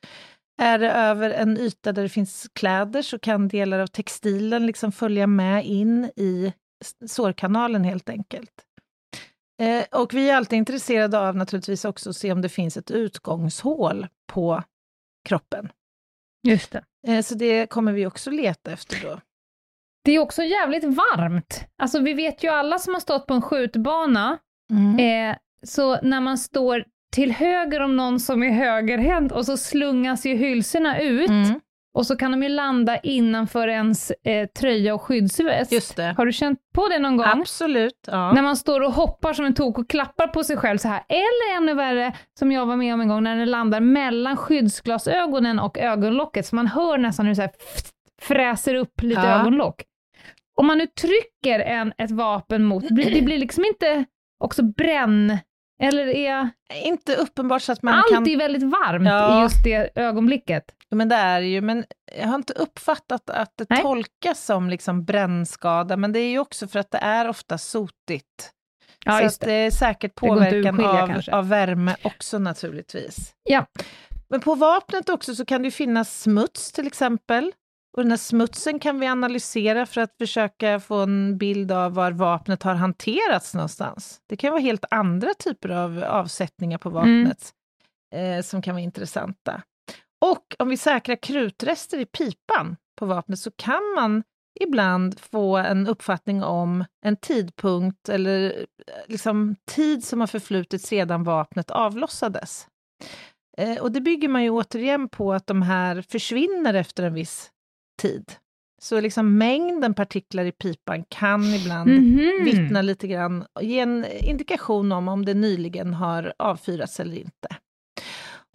Är det över en yta där det finns kläder så kan delar av textilen liksom följa med in i sårkanalen helt enkelt. Eh, och vi är alltid intresserade av naturligtvis också att se om det finns ett utgångshål på kroppen. Just det. Eh, så det kommer vi också leta efter då. Det är också jävligt varmt. Alltså vi vet ju alla som har stått på en skjutbana, mm. eh, så när man står till höger om någon som är högerhänt och så slungas ju hylsorna ut. Mm. Och så kan de ju landa innanför ens eh, tröja och skyddsväst. Just det. Har du känt på det någon gång? Absolut. Ja. När man står och hoppar som en tok och klappar på sig själv så här. Eller ännu värre, som jag var med om en gång, när den landar mellan skyddsglasögonen och ögonlocket, så man hör nästan hur det så här fräser upp lite ja. ögonlock. Om man nu trycker en, ett vapen mot, det blir, liksom inte också bränn eller är... Inte uppenbart så att man Allt kan... Allt är väldigt varmt ja. i just det ögonblicket. Men det är ju, men jag har inte uppfattat att det Nej. tolkas som liksom brännskada, men det är ju också för att det är ofta sotigt. Ja, så att det. det är säkert påverkan av, av värme också naturligtvis. Ja. Men på vapnet också så kan det finnas smuts till exempel. Och den här smutsen kan vi analysera för att försöka få en bild av var vapnet har hanterats någonstans. Det kan vara helt andra typer av avsättningar på vapnet mm. eh, som kan vara intressanta. Och om vi säkrar krutrester i pipan på vapnet så kan man ibland få en uppfattning om en tidpunkt eller eh, liksom tid som har förflutit sedan vapnet avlossades. Eh, och det bygger man ju återigen på att de här försvinner efter en viss tid. Så liksom mängden partiklar i pipan kan ibland mm -hmm. vittna lite grann, ge en indikation om om det nyligen har avfyrats eller inte.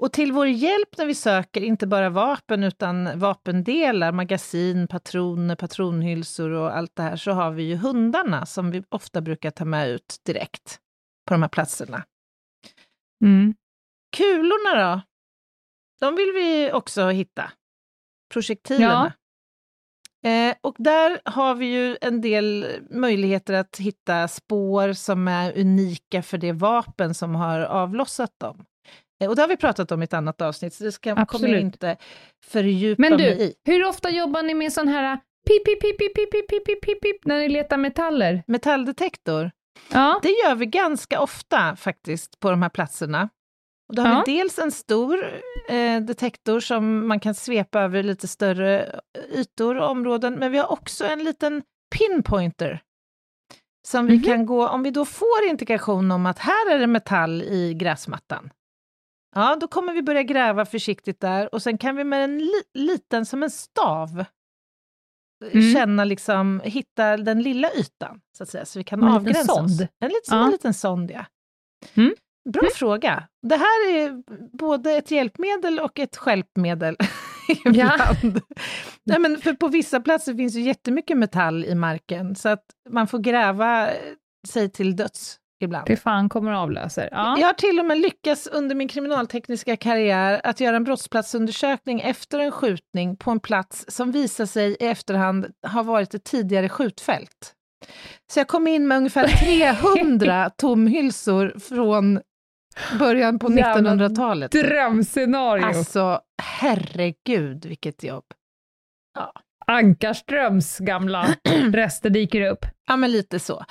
Och till vår hjälp när vi söker inte bara vapen utan vapendelar, magasin, patroner, patronhylsor och allt det här, så har vi ju hundarna som vi ofta brukar ta med ut direkt på de här platserna. Mm. Kulorna då? De vill vi också hitta. Projektilerna. Eh, och där har vi ju en del möjligheter att hitta spår som är unika för det vapen som har avlossat dem. Eh, och det har vi pratat om i ett annat avsnitt, så det ska, kommer jag inte fördjupa Men du, mig i. hur ofta jobbar ni med sån här pip, pip, pip, pip, pip, pip, pip, pip, pip, när ni letar metaller? Metalldetektor? Ja. Det gör vi ganska ofta faktiskt på de här platserna. Och då har ja. vi dels en stor eh, detektor som man kan svepa över lite större ytor och områden, men vi har också en liten pinpointer som vi mm -hmm. kan gå, om vi då får indikation om att här är det metall i gräsmattan, ja, då kommer vi börja gräva försiktigt där och sen kan vi med en li liten, som en stav, mm. känna liksom, hitta den lilla ytan, så att säga, så vi kan en avgränsa oss. En, liten, ja. en liten sond, ja. Mm. Bra mm. fråga. Det här är både ett hjälpmedel och ett skälpmedel. *laughs* ibland. Ja. *laughs* Nej, men för på vissa platser finns ju jättemycket metall i marken, så att man får gräva sig till döds ibland. Det fan kommer avlöser. Ja. Jag har till och med lyckats under min kriminaltekniska karriär att göra en brottsplatsundersökning efter en skjutning på en plats som visar sig i efterhand ha varit ett tidigare skjutfält. Så jag kom in med ungefär *laughs* 300 tomhylsor från början på 1900-talet. Drömscenario! Alltså, herregud vilket jobb. Ja. Ankarströms gamla *clears throat* rester dyker upp. Ja, men lite så.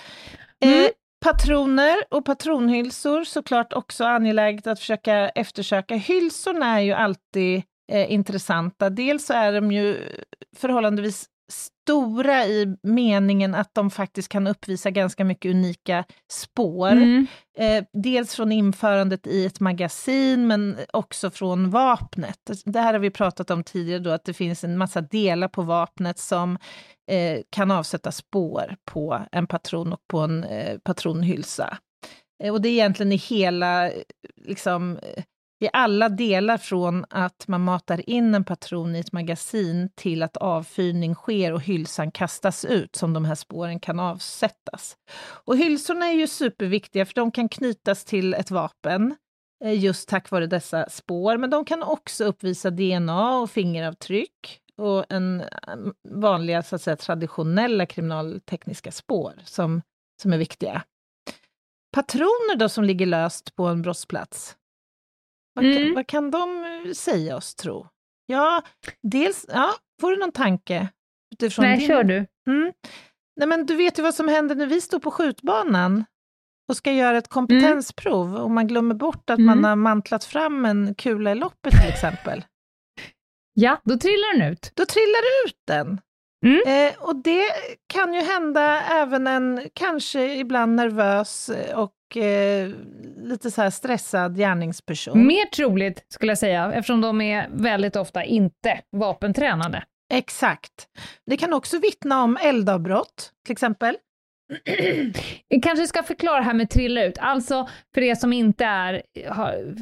Mm. Eh, patroner och patronhylsor, såklart också angeläget att försöka eftersöka. Hylsorna är ju alltid eh, intressanta. Dels så är de ju förhållandevis stora i meningen att de faktiskt kan uppvisa ganska mycket unika spår. Mm. Eh, dels från införandet i ett magasin, men också från vapnet. Det här har vi pratat om tidigare, då, att det finns en massa delar på vapnet som eh, kan avsätta spår på en patron och på en eh, patronhylsa. Eh, och det är egentligen i hela liksom, i alla delar från att man matar in en patron i ett magasin till att avfyrning sker och hylsan kastas ut, som de här spåren kan avsättas. Och hylsorna är ju superviktiga, för de kan knytas till ett vapen, eh, just tack vare dessa spår, men de kan också uppvisa DNA och fingeravtryck och en mm, vanliga, så att säga, traditionella kriminaltekniska spår som, som är viktiga. Patroner då som ligger löst på en brottsplats, vad, mm. kan, vad kan de eh, säga oss, tro? Ja, dels, ja, får du någon tanke? Utifrån Nej, din... kör du. Mm. Nej, men du vet ju vad som händer när vi står på skjutbanan och ska göra ett kompetensprov mm. och man glömmer bort att mm. man har mantlat fram en kula i loppet till exempel. Ja, då trillar den ut. Då trillar ut den. Mm. Eh, och det kan ju hända även en kanske ibland nervös eh, och eh, lite så här stressad gärningsperson. Mer troligt skulle jag säga, eftersom de är väldigt ofta inte vapentränade. Exakt. Det kan också vittna om eldavbrott, till exempel. *clears throat* Vi kanske ska förklara här med trilla ut. Alltså, för det som inte är,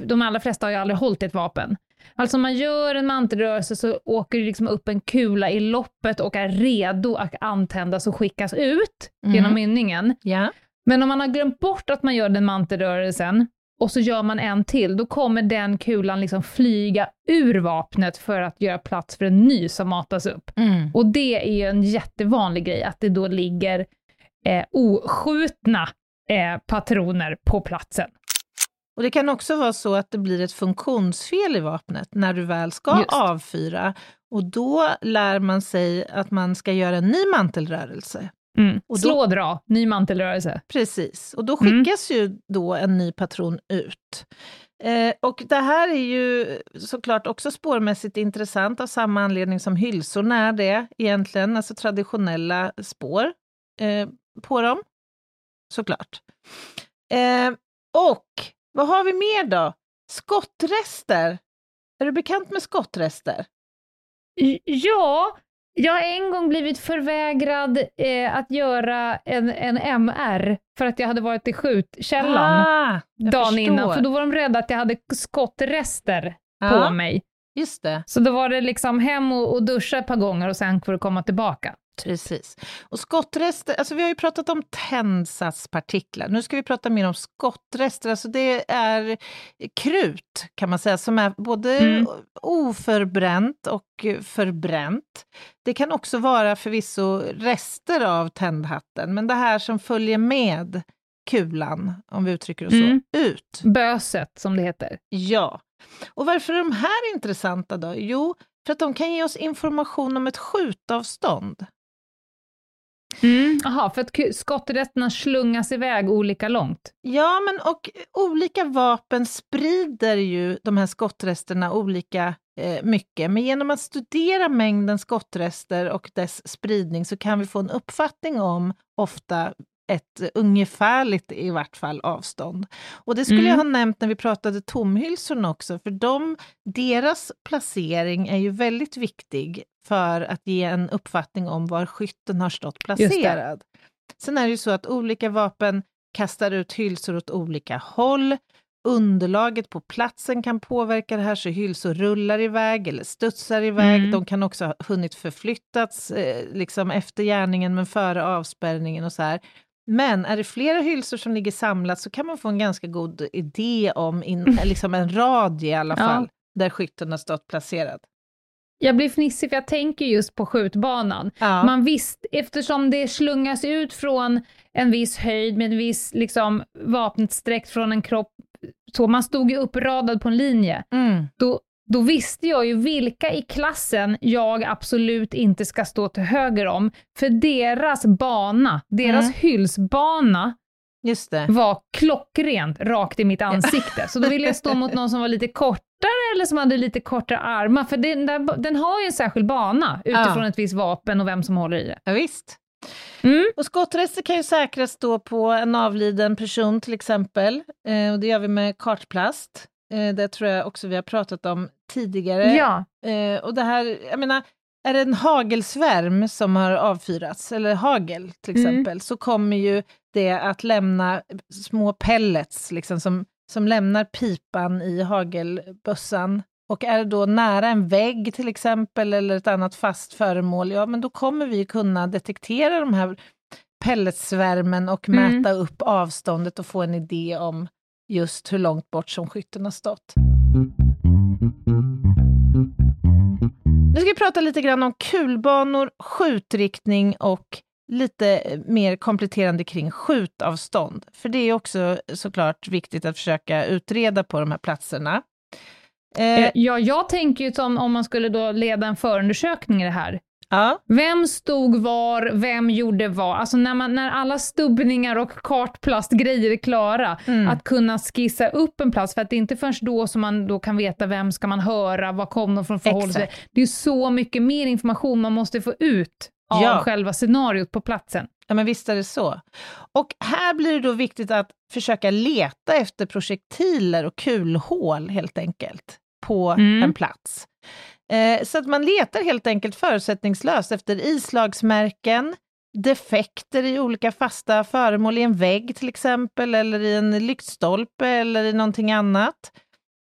de allra flesta har ju aldrig hållit ett vapen. Alltså om man gör en mantelrörelse så åker det liksom upp en kula i loppet och är redo att antändas och skickas ut mm. genom mynningen. Yeah. Men om man har glömt bort att man gör den mantelrörelsen och så gör man en till, då kommer den kulan liksom flyga ur vapnet för att göra plats för en ny som matas upp. Mm. Och det är ju en jättevanlig grej, att det då ligger eh, oskjutna eh, patroner på platsen. Och det kan också vara så att det blir ett funktionsfel i vapnet när du väl ska Just. avfyra. Och då lär man sig att man ska göra en ny mantelrörelse. Mm. Och då, Slå och dra, ny mantelrörelse. Precis, och då skickas mm. ju då en ny patron ut. Eh, och det här är ju såklart också spårmässigt intressant av samma anledning som hylsorna är det egentligen, alltså traditionella spår eh, på dem, såklart. Eh, och vad har vi mer då? Skottrester. Är du bekant med skottrester? Ja, jag har en gång blivit förvägrad eh, att göra en, en MR för att jag hade varit i skjutkällan ah, dagen förstår. innan, för då var de rädda att jag hade skottrester ah, på mig. Just det. Så då var det liksom hem och, och duscha ett par gånger och sen får du komma tillbaka. Precis. Och skottrester, alltså vi har ju pratat om tändsatspartiklar. Nu ska vi prata mer om skottrester. Alltså det är krut, kan man säga, som är både mm. oförbränt och förbränt. Det kan också vara förvisso rester av tändhatten, men det här som följer med kulan, om vi uttrycker det så, mm. ut. Böset, som det heter. Ja. Och varför är de här intressanta då? Jo, för att de kan ge oss information om ett skjutavstånd. Mm. för att skotträtterna slungas iväg olika långt? Ja, men och olika vapen sprider ju de här skottresterna olika eh, mycket. Men genom att studera mängden skottrester och dess spridning så kan vi få en uppfattning om ofta ett ungefärligt i vart fall avstånd. Och det skulle mm. jag ha nämnt när vi pratade tomhylsorna också, för de, deras placering är ju väldigt viktig för att ge en uppfattning om var skytten har stått placerad. Sen är det ju så att olika vapen kastar ut hylsor åt olika håll. Underlaget på platsen kan påverka det här, så hylsor rullar iväg eller studsar iväg. Mm. De kan också ha hunnit förflyttats eh, liksom efter gärningen, men före avspärrningen och så här. Men är det flera hylsor som ligger samlat så kan man få en ganska god idé om in, liksom en radie i alla fall, ja. där skytten har stått placerad. Jag blir fnissig för jag tänker just på skjutbanan. Ja. Man visst, eftersom det slungas ut från en viss höjd med en viss liksom, vapnet sträckt från en kropp, så man stod ju uppradad på en linje. Mm. Då, då visste jag ju vilka i klassen jag absolut inte ska stå till höger om, för deras bana, deras mm. det. var klockrent rakt i mitt ansikte. Så då ville jag stå mot någon som var lite kortare eller som hade lite kortare armar, för den, där, den har ju en särskild bana utifrån ja. ett visst vapen och vem som håller i det. Ja, visst. Mm. Och skottrester kan ju säkras då på en avliden person till exempel, eh, och det gör vi med kartplast. Eh, det tror jag också vi har pratat om tidigare. Ja. Eh, och det här, jag menar, är det en hagelsvärm som har avfyrats, eller hagel till mm. exempel, mm. så kommer ju det att lämna små pellets liksom, som, som lämnar pipan i hagelbössan. Och är det då nära en vägg till exempel, eller ett annat fast föremål, ja men då kommer vi kunna detektera de här pelletsvärmen och mm. mäta upp avståndet och få en idé om just hur långt bort som skytten har stått. Nu ska vi prata lite grann om kulbanor, skjutriktning och lite mer kompletterande kring skjutavstånd. För det är också såklart viktigt att försöka utreda på de här platserna. Eh, ja, jag tänker ju som om man skulle då leda en förundersökning i det här. Ja. Vem stod var, vem gjorde vad? Alltså när, man, när alla stubbningar och kartplastgrejer är klara, mm. att kunna skissa upp en plats, för att det är inte först då som man då kan veta vem ska man höra, vad kom de från förhållande. Det är så mycket mer information man måste få ut av ja. själva scenariot på platsen. Ja, men visst är det så. Och här blir det då viktigt att försöka leta efter projektiler och kulhål helt enkelt på mm. en plats. Eh, så att man letar helt enkelt förutsättningslöst efter islagsmärken, defekter i olika fasta föremål i en vägg till exempel, eller i en lyktstolpe eller i någonting annat.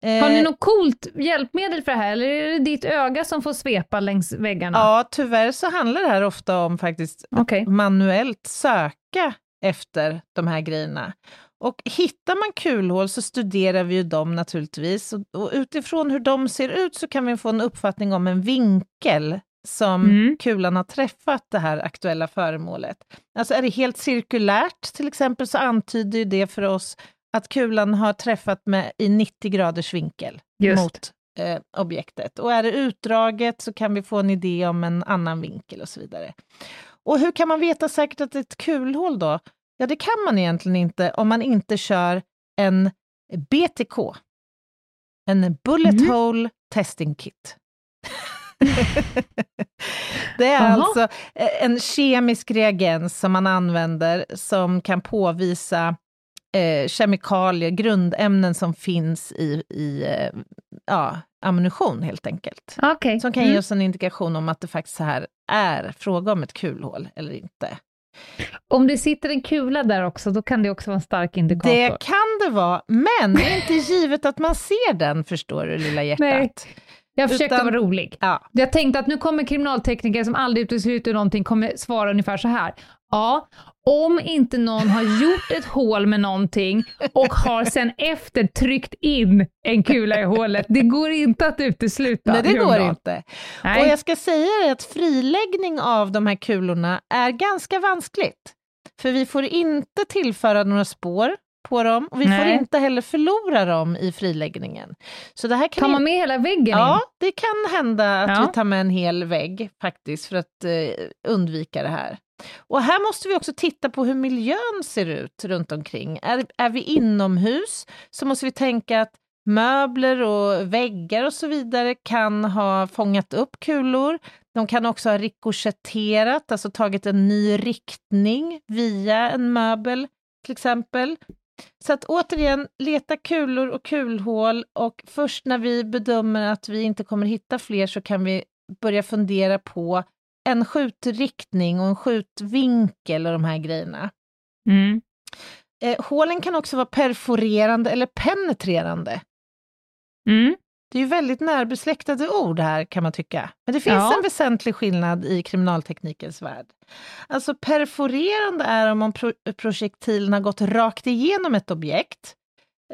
Eh, Har ni något coolt hjälpmedel för det här, eller är det ditt öga som får svepa längs väggarna? Ja, tyvärr så handlar det här ofta om faktiskt okay. manuellt söka efter de här grejerna. Och hittar man kulhål så studerar vi ju dem naturligtvis. Och, och, utifrån hur de ser ut så kan vi få en uppfattning om en vinkel som mm. kulan har träffat det här aktuella föremålet. Alltså är det helt cirkulärt till exempel så antyder det för oss att kulan har träffat med i 90 graders vinkel Just. mot eh, objektet. Och är det utdraget så kan vi få en idé om en annan vinkel och så vidare. Och hur kan man veta säkert att det är ett kulhål då? Ja, det kan man egentligen inte om man inte kör en BTK, en Bullet mm. Hole Testing Kit. *laughs* det är Aha. alltså eh, en kemisk reagens som man använder som kan påvisa eh, kemikalier, grundämnen som finns i, i eh, ja, ammunition helt enkelt. Okay. Som kan mm. ge oss en indikation om att det faktiskt här är fråga om ett kulhål eller inte. Om det sitter en kula där också, då kan det också vara en stark indikator. Det kan det vara, men det är inte *laughs* givet att man ser den, förstår du, lilla hjärtat. Nej. Jag försökte Utan, vara rolig. Ja. Jag tänkte att nu kommer kriminaltekniker som aldrig utesluter någonting, kommer svara ungefär så här. Ja, om inte någon har gjort ett hål med någonting och har sen efter tryckt in en kula i hålet, det går inte att utesluta. Nej, det går inte. Nej. Och jag ska säga att friläggning av de här kulorna är ganska vanskligt. För vi får inte tillföra några spår på dem och vi Nej. får inte heller förlora dem i friläggningen. Så det här kan tar man med hela väggen Ja, in? det kan hända att ja. vi tar med en hel vägg faktiskt för att eh, undvika det här. Och här måste vi också titta på hur miljön ser ut runt omkring. Är, är vi inomhus så måste vi tänka att möbler och väggar och så vidare kan ha fångat upp kulor. De kan också ha rikoschetterat, alltså tagit en ny riktning via en möbel till exempel. Så att återigen, leta kulor och kulhål och först när vi bedömer att vi inte kommer hitta fler så kan vi börja fundera på en skjutriktning och en skjutvinkel och de här grejerna. Mm. Eh, hålen kan också vara perforerande eller penetrerande. Mm. Det är ju väldigt närbesläktade ord här kan man tycka. Men det finns ja. en väsentlig skillnad i kriminalteknikens värld. Alltså perforerande är om pro projektilen har gått rakt igenom ett objekt.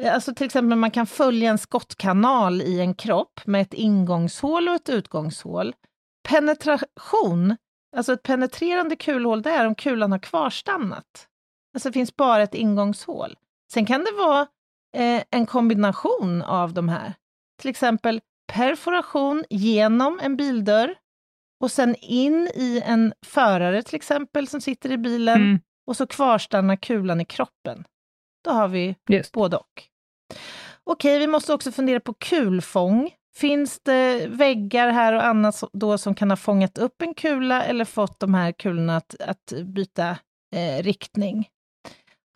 Eh, alltså till exempel man kan följa en skottkanal i en kropp med ett ingångshål och ett utgångshål. Penetration, alltså ett penetrerande kulhål, det är om kulan har kvarstannat. Alltså det finns bara ett ingångshål. Sen kan det vara eh, en kombination av de här. Till exempel perforation genom en bildörr och sen in i en förare till exempel som sitter i bilen mm. och så kvarstannar kulan i kroppen. Då har vi Just. både och. Okej, vi måste också fundera på kulfång. Finns det väggar här och annat då som kan ha fångat upp en kula eller fått de här kulorna att, att byta eh, riktning?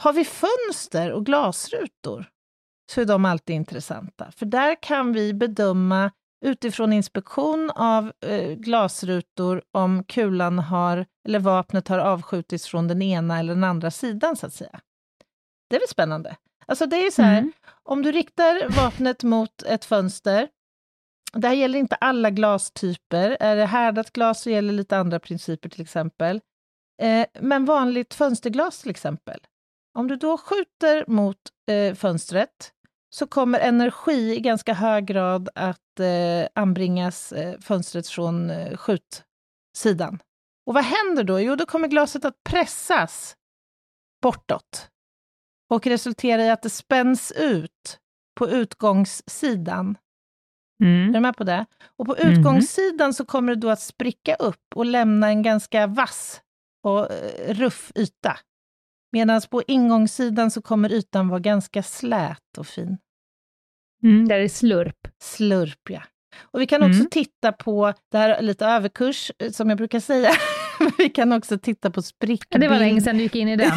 Har vi fönster och glasrutor så är de alltid intressanta, för där kan vi bedöma utifrån inspektion av eh, glasrutor om kulan har, eller vapnet har avskjutits från den ena eller den andra sidan, så att säga. Det är väl spännande? Alltså det är så här, mm. om du riktar vapnet mot ett fönster, det här gäller inte alla glastyper, är det härdat glas så gäller lite andra principer till exempel. Eh, men vanligt fönsterglas till exempel, om du då skjuter mot eh, fönstret så kommer energi i ganska hög grad att eh, anbringas eh, fönstret från eh, skjutsidan. Och vad händer då? Jo, då kommer glaset att pressas bortåt och resultera i att det spänns ut på utgångssidan. Mm. Är du med på det? Och på mm. utgångssidan så kommer det då att spricka upp och lämna en ganska vass och eh, ruff yta. Medan på ingångssidan så kommer ytan vara ganska slät och fin. Mm, där är slurp. Slurp, ja. Och vi kan också mm. titta på, det här är lite överkurs, eh, som jag brukar säga, *laughs* vi kan också titta på sprickbildningar. det var länge sedan du gick in i den.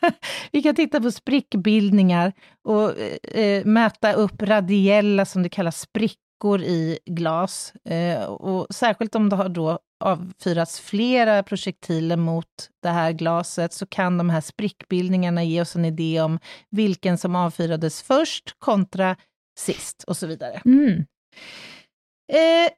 *laughs* vi kan titta på sprickbildningar och eh, mäta upp radiella, som det kallas, sprickor i glas. Eh, och särskilt om det har då avfyrats flera projektiler mot det här glaset så kan de här sprickbildningarna ge oss en idé om vilken som avfyrades först kontra sist och så vidare. Mm. Eh,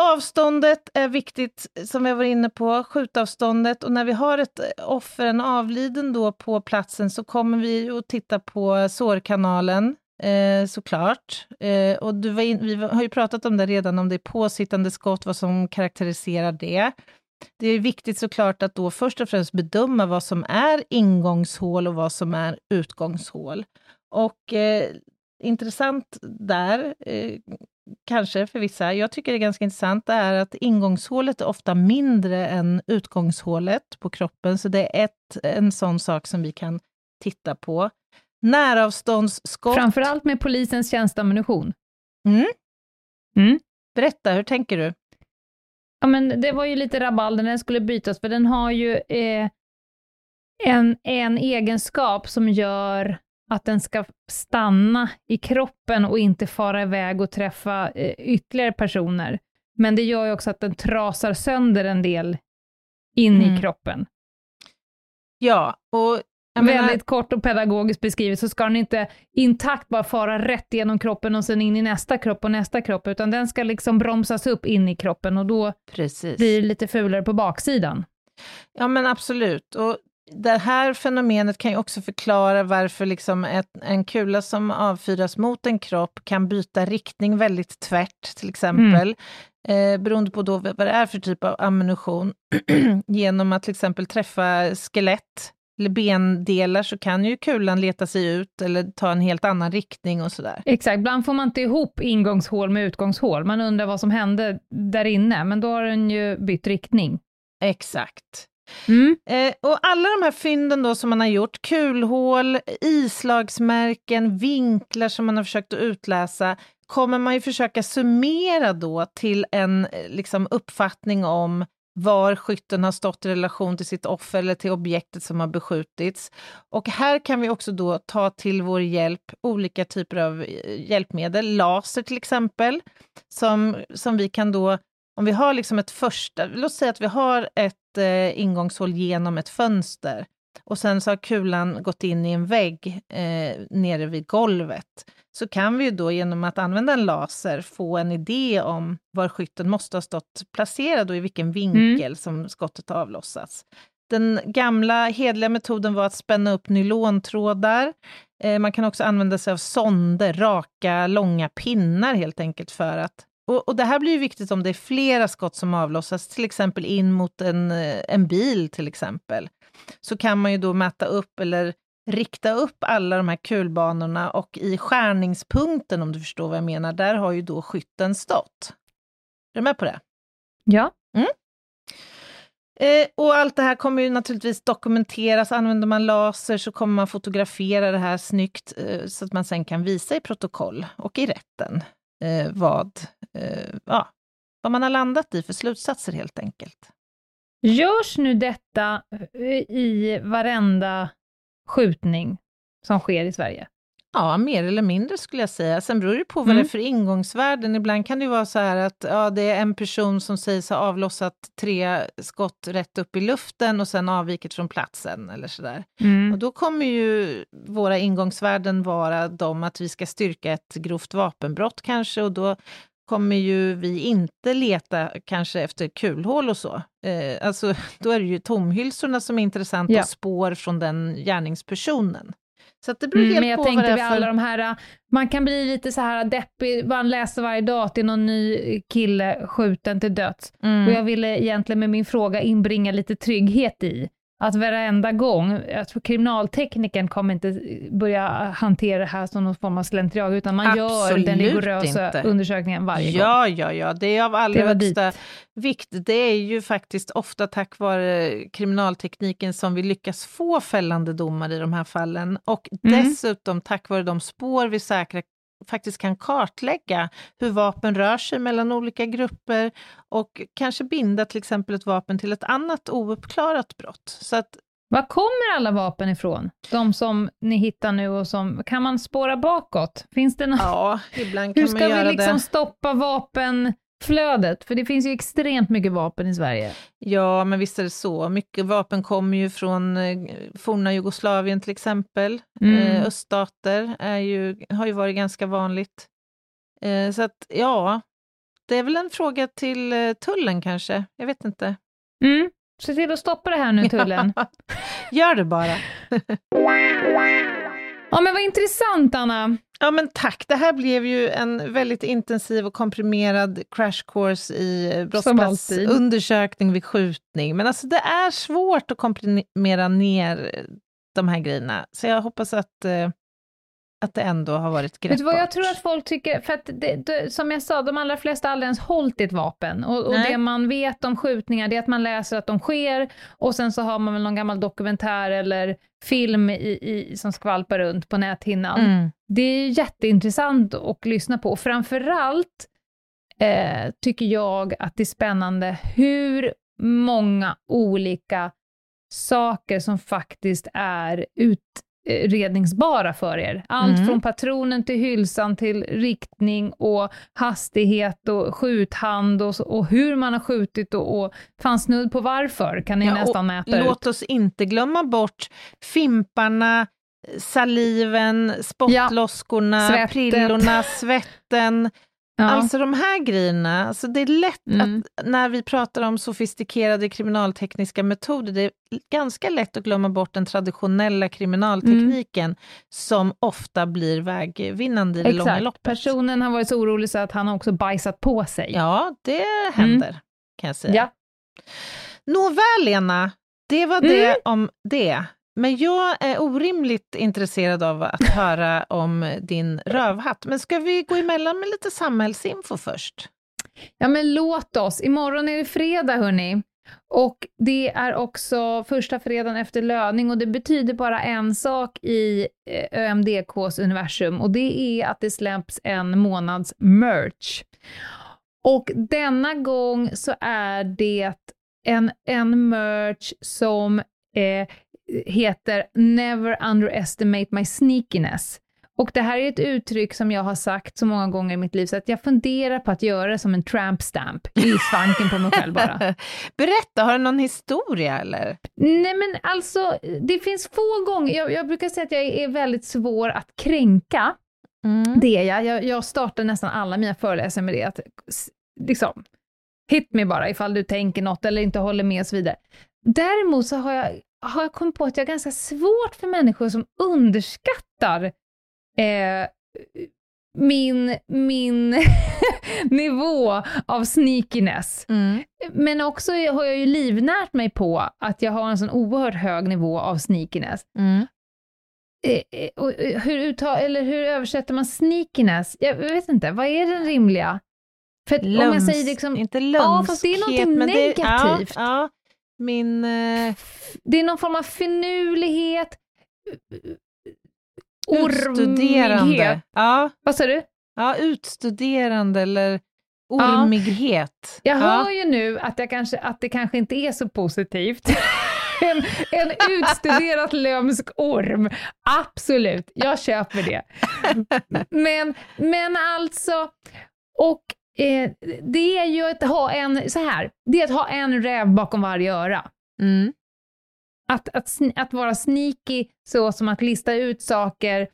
avståndet är viktigt, som vi var inne på, skjutavståndet. Och när vi har ett offer, en avliden då på platsen, så kommer vi att titta på sårkanalen, eh, såklart. Eh, och du var in, vi har ju pratat om det redan, om det är påsittande skott, vad som karaktäriserar det. Det är viktigt såklart att då först och främst bedöma vad som är ingångshål och vad som är utgångshål. Och eh, intressant där, eh, kanske för vissa, jag tycker det är ganska intressant, det är att ingångshålet är ofta mindre än utgångshålet på kroppen, så det är ett, en sån sak som vi kan titta på. Näravståndsskott. Framförallt med polisens tjänsteammunition. Mm. Mm. Berätta, hur tänker du? Ja, men det var ju lite rabalder när den skulle bytas, för den har ju eh, en, en egenskap som gör att den ska stanna i kroppen och inte fara iväg och träffa eh, ytterligare personer. Men det gör ju också att den trasar sönder en del in mm. i kroppen. Ja, och Väldigt menar... kort och pedagogiskt beskrivet så ska den inte intakt bara fara rätt genom kroppen och sen in i nästa kropp och nästa kropp, utan den ska liksom bromsas upp in i kroppen och då Precis. blir det lite fulare på baksidan. Ja men absolut, och det här fenomenet kan ju också förklara varför liksom ett, en kula som avfyras mot en kropp kan byta riktning väldigt tvärt, till exempel, mm. eh, beroende på då vad det är för typ av ammunition. *clears throat* Genom att till exempel träffa skelett eller bendelar så kan ju kulan leta sig ut eller ta en helt annan riktning och sådär. Exakt, ibland får man inte ihop ingångshål med utgångshål. Man undrar vad som hände där inne, men då har den ju bytt riktning. Exakt. Mm. Eh, och alla de här fynden då som man har gjort, kulhål, islagsmärken, vinklar som man har försökt att utläsa, kommer man ju försöka summera då till en eh, liksom, uppfattning om var skytten har stått i relation till sitt offer eller till objektet som har beskjutits. Och här kan vi också då ta till vår hjälp olika typer av eh, hjälpmedel, laser till exempel, som, som vi kan då, om vi har liksom ett första, låt säga att vi har ett eh, ingångshål genom ett fönster, och sen så har kulan gått in i en vägg eh, nere vid golvet, så kan vi ju då genom att använda en laser få en idé om var skytten måste ha stått placerad och i vilken vinkel mm. som skottet har avlossats. Den gamla hedliga metoden var att spänna upp nylontrådar. Eh, man kan också använda sig av sonder, raka, långa pinnar helt enkelt för att och, och, det här blir ju viktigt om det är flera skott som avlossas, till exempel in mot en, eh, en bil till exempel. Så kan man ju då mäta upp eller rikta upp alla de här kulbanorna och i skärningspunkten, om du förstår vad jag menar, där har ju då skytten stått. Är du med på det? Ja. Mm. Eh, och allt det här kommer ju naturligtvis dokumenteras. Använder man laser så kommer man fotografera det här snyggt eh, så att man sen kan visa i protokoll och i rätten eh, vad, ja, vad man har landat i för slutsatser helt enkelt. Görs nu detta eh, i varenda skjutning som sker i Sverige? Ja, mer eller mindre skulle jag säga. Sen beror det på vad mm. det är för ingångsvärden. Ibland kan det vara så här att ja, det är en person som sägs ha avlossat tre skott rätt upp i luften och sen avvikit från platsen eller så där. Mm. Och då kommer ju våra ingångsvärden vara de att vi ska styrka ett grovt vapenbrott kanske och då kommer ju vi inte leta kanske efter kulhål och så. Eh, alltså, *laughs* då är det ju tomhylsorna som är intressanta, ja. spår från den gärningspersonen. Så det beror mm, helt men jag på tänkte vad det är för... alla de här, man kan bli lite så här deppig, man läser varje dag att det är någon ny kille skjuten till döds. Mm. Och jag ville egentligen med min fråga inbringa lite trygghet i att varenda gång, att kriminaltekniken kommer inte börja hantera det här som någon form av slentrian, utan man Absolut gör den rigorösa inte. undersökningen varje ja, gång. Ja, ja, ja, det är av allra högsta dit. vikt. Det är ju faktiskt ofta tack vare kriminaltekniken som vi lyckas få fällande domar i de här fallen. Och mm. dessutom tack vare de spår vi säkrar faktiskt kan kartlägga hur vapen rör sig mellan olika grupper och kanske binda till exempel ett vapen till ett annat ouppklarat brott. Så att var kommer alla vapen ifrån? De som ni hittar nu och som, kan man spåra bakåt? Finns det något? Ja, ibland kan Hur ska vi liksom det. stoppa vapen flödet? För det finns ju extremt mycket vapen i Sverige. Ja, men visst är det så. Mycket vapen kommer ju från eh, forna Jugoslavien till exempel. Mm. Eh, öststater är ju, har ju varit ganska vanligt. Eh, så att ja, det är väl en fråga till tullen kanske. Jag vet inte. Mm. Se till att stoppa det här nu, *laughs* tullen. Gör det bara. Ja, men vad intressant, Anna. Ja, men tack. Det här blev ju en väldigt intensiv och komprimerad crash course i brottsplatsundersökning vid skjutning. Men alltså, det är svårt att komprimera ner de här grejerna, så jag hoppas att eh, att det ändå har varit greppbart. Jag tror att folk tycker, för att det, det, som jag sa, de allra flesta har aldrig ens hållit ett vapen. Och, och det man vet om skjutningar, det är att man läser att de sker, och sen så har man väl någon gammal dokumentär eller film i, i, som skvalpar runt på näthinnan. Mm. Det är jätteintressant att lyssna på, och framförallt eh, tycker jag att det är spännande hur många olika saker som faktiskt är ut redningsbara för er. Allt mm. från patronen till hylsan till riktning och hastighet och skjuthand och, och hur man har skjutit och, och fan snudd på varför kan ni ja, nästan mäta ut. Låt oss inte glömma bort fimparna, saliven, spottloskorna, ja, prillorna, svetten, Ja. Alltså de här grejerna, alltså det är lätt mm. att när vi pratar om sofistikerade kriminaltekniska metoder, det är ganska lätt att glömma bort den traditionella kriminaltekniken mm. som ofta blir vägvinnande i det långa loppet. Personen har varit så orolig så att han har också bajsat på sig. Ja, det händer, mm. kan jag säga. Ja. Nåväl, Lena, det var det mm. om det. Men jag är orimligt intresserad av att *laughs* höra om din rövhatt. Men ska vi gå emellan med lite samhällsinfo först? Ja, men låt oss. Imorgon är det fredag, hörni. Och det är också första fredagen efter löning och det betyder bara en sak i eh, ÖMDKs universum och det är att det släpps en månads merch. Och denna gång så är det en, en merch som eh, heter Never underestimate my sneakiness. Och det här är ett uttryck som jag har sagt så många gånger i mitt liv, så att jag funderar på att göra det som en tramp stamp i svanken på mig själv bara. *laughs* Berätta, har du någon historia eller? Nej men alltså, det finns få gånger, jag, jag brukar säga att jag är väldigt svår att kränka, Mm. det är jag. jag. Jag startar nästan alla mina föreläsningar med det, att liksom, hit me bara ifall du tänker något eller inte håller med och så vidare. Däremot så har jag, har jag kommit på att jag har ganska svårt för människor som underskattar eh, min, min *laughs* nivå av sneakiness. Mm. Men också har jag ju livnärt mig på att jag har en sån oerhört hög nivå av sneakiness. Mm. Eh, eh, och eh, hur, uttal, eller hur översätter man sneakiness? Jag vet inte, vad är den rimliga? För att om jag säger liksom, Inte lömskhet, Ja, fast det är någonting men det- negativt. Ja, ja. Min... Eh, det är någon form av finurlighet, utstuderande. ormighet. Ja, Vad sa du? ja, utstuderande eller ormighet. Jag ja. hör ju nu att, jag kanske, att det kanske inte är så positivt. *laughs* en, en utstuderat lömsk orm. Absolut, jag köper det. *laughs* Men, men alltså, och eh, det är ju att ha en, så här, det är att ha en räv bakom varje öra. Mm. Att, att, att vara sneaky, så som att lista ut saker.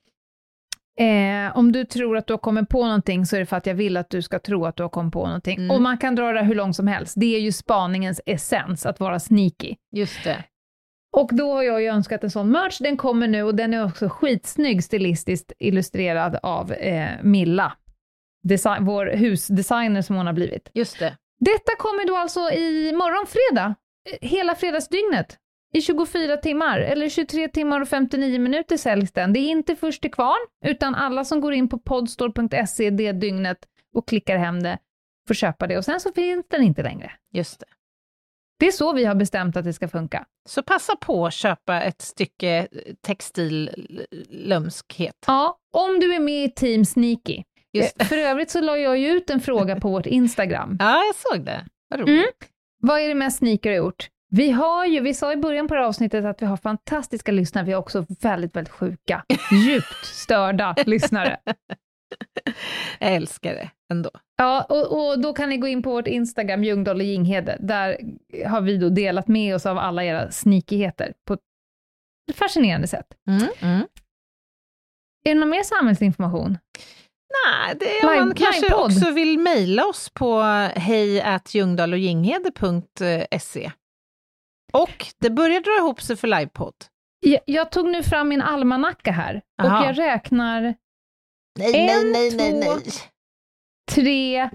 Eh, om du tror att du har kommit på någonting så är det för att jag vill att du ska tro att du har kommit på någonting. Mm. Och man kan dra det hur långt som helst. Det är ju spaningens essens, att vara sneaky. Just det. Och då har jag ju önskat en sån merch, den kommer nu och den är också skitsnygg stilistiskt illustrerad av eh, Milla, Desi- vår husdesigner som hon har blivit. Just det. Detta kommer då alltså i morgon fredag, eh, hela fredagsdygnet, i 24 timmar, eller 23 timmar och 59 minuter säljs den. Det är inte först till kvarn, utan alla som går in på podstore.se det dygnet och klickar hem det får köpa det och sen så finns den inte längre. Just det. Det är så vi har bestämt att det ska funka. Så passa på att köpa ett stycke textillömskhet. Ja, om du är med i Team Sneaky. Just Eh, För övrigt så la jag ju ut en fråga på vårt Instagram. *laughs* Ja, jag såg det. Vad roligt. Mm. Vad är det mest sneaker har gjort? Vi har ju, vi sa i början på det här avsnittet att vi har fantastiska lyssnare, vi har också väldigt, väldigt sjuka, *laughs* djupt störda lyssnare. *laughs* Jag älskar det ändå. Ja, och, och då kan ni gå in på vårt Instagram, Ljungdahl och Ginghede. Där har vi då delat med oss av alla era sneakigheter på ett fascinerande sätt. Mm. Mm. Är det någon mer samhällsinformation? Nej, det är om Live- man kanske också vill mejla oss på hejatljungdahloginghede.se. Och det börjar dra ihop sig för livepodd. Jag, jag tog nu fram min almanacka här Aha. och jag räknar Nej, En, nej, nej, två, tre,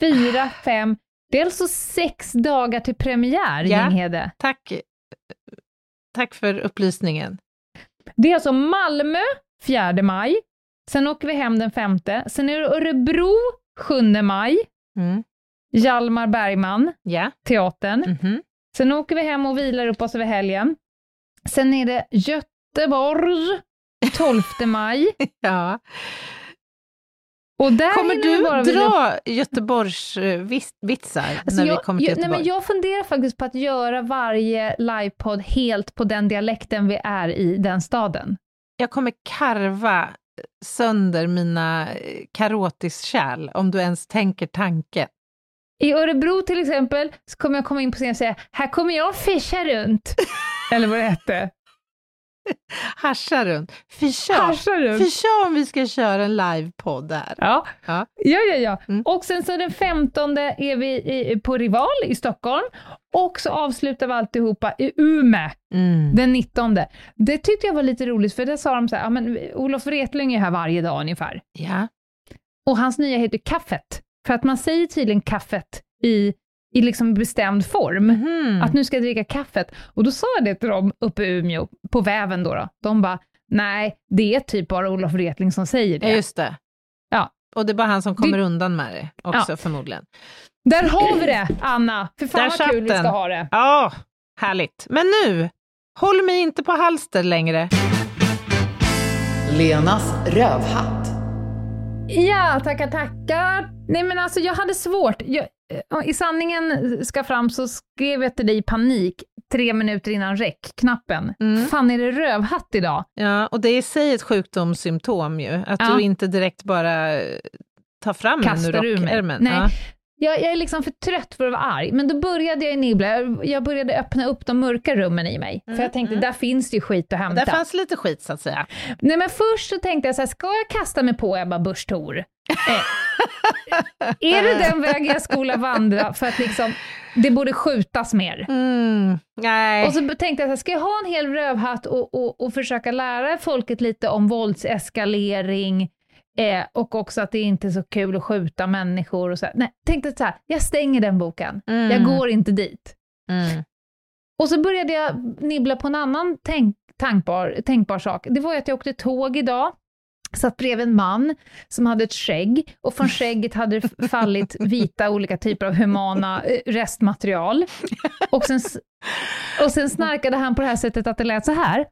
fyra, fem. Det är alltså sex dagar till premiär, Ja. Ginghede. Tack. Tack för upplysningen. Det är alltså Malmö 4 maj, sen åker vi hem den femte, sen är det Örebro 7 maj, Mm. Hjalmar Bergman, Ja. teatern. Mhm. Sen åker vi hem och vilar upp oss över helgen. Sen är det Göteborg 12 *laughs* maj. ja. Och där Kommer du bara dra Göteborgs eh, vis- vitsar Alltså när jag, vi kommer till jag, nej, Göteborg? men jag funderar faktiskt på att göra varje livepodd helt på den dialekten vi är i den staden. jag kommer karva sönder mina eh, karotiskärl, om du ens tänker tanken. I Örebro till exempel så kommer jag komma in på scenen och säga här kommer jag fischa runt. Eller vad det hette. *laughs* Hascha runt. Fy tja om vi ska köra en livepodd där. Ja, Ja. ja, ja. ja. Mm. Och sen så den 15 är vi i, på Rival i Stockholm och så avslutar vi alltihopa i Umeå Mm. den 19. Det tyckte jag var lite roligt för det sa de så här, ja, men Olof Wretling är här varje dag ungefär. Ja. Och hans nya heter Kaffet. För att man säger tydligen kaffet i, i liksom bestämd form. Mhm. Att nu ska jag dricka kaffet. Och då sa jag det till dem uppe i Umeå, på väven då. då. De bara, nej, det är typ bara Olof Wretling som säger Ja, det. just det. Ja. Och det är bara han som kommer undan med det också förmodligen. Där har vi det, Anna! För fan Där vad kul vi den. ska ha det. Ja, härligt. Men nu, håll mig inte på halster längre. Lenas rövhatt. Ja, tackar, tackar. Nej men alltså jag hade svårt. Jag, eh, I sanningen ska fram så skrev jag till dig i panik. tre minuter innan räck-knappen. Mm. Fan, är det rövhatt idag? Ja, och det är i sig ett sjukdomssymptom ju, att Ja. du inte direkt bara tar fram Kastar en ur rockärmen. Nej. Ja. Jag, jag är liksom för trött för att vara arg, men då började jag nibbla. Jag- började öppna upp de mörka rummen i mig. Mm, för jag tänkte, där finns det ju skit att hämta. Där fanns lite skit så att säga. Nej men först så tänkte jag så här, ska jag kasta mig på Ebba Busch Thor? Eh, är det *laughs* den vägen jag skola vandra för att liksom, det borde skjutas mer? Mm. Nej. Och så tänkte jag, så här, ska jag ha en hel rövhatt och, och, och försöka lära folket lite om våldseskalering eh, och också att det inte är så kul att skjuta människor och så här. Nej, tänkte så här, jag stänger den boken. Mm. Jag går inte dit. Mm. Och så började jag nibbla på en annan tänk, tankbar, tänkbar sak. Det var ju att jag åkte tåg idag, satt bredvid en man som hade ett skägg och från skägget hade det fallit vita olika typer av humana eh, restmaterial. Och sen, och sen snarkade han på det här sättet att det lät så här.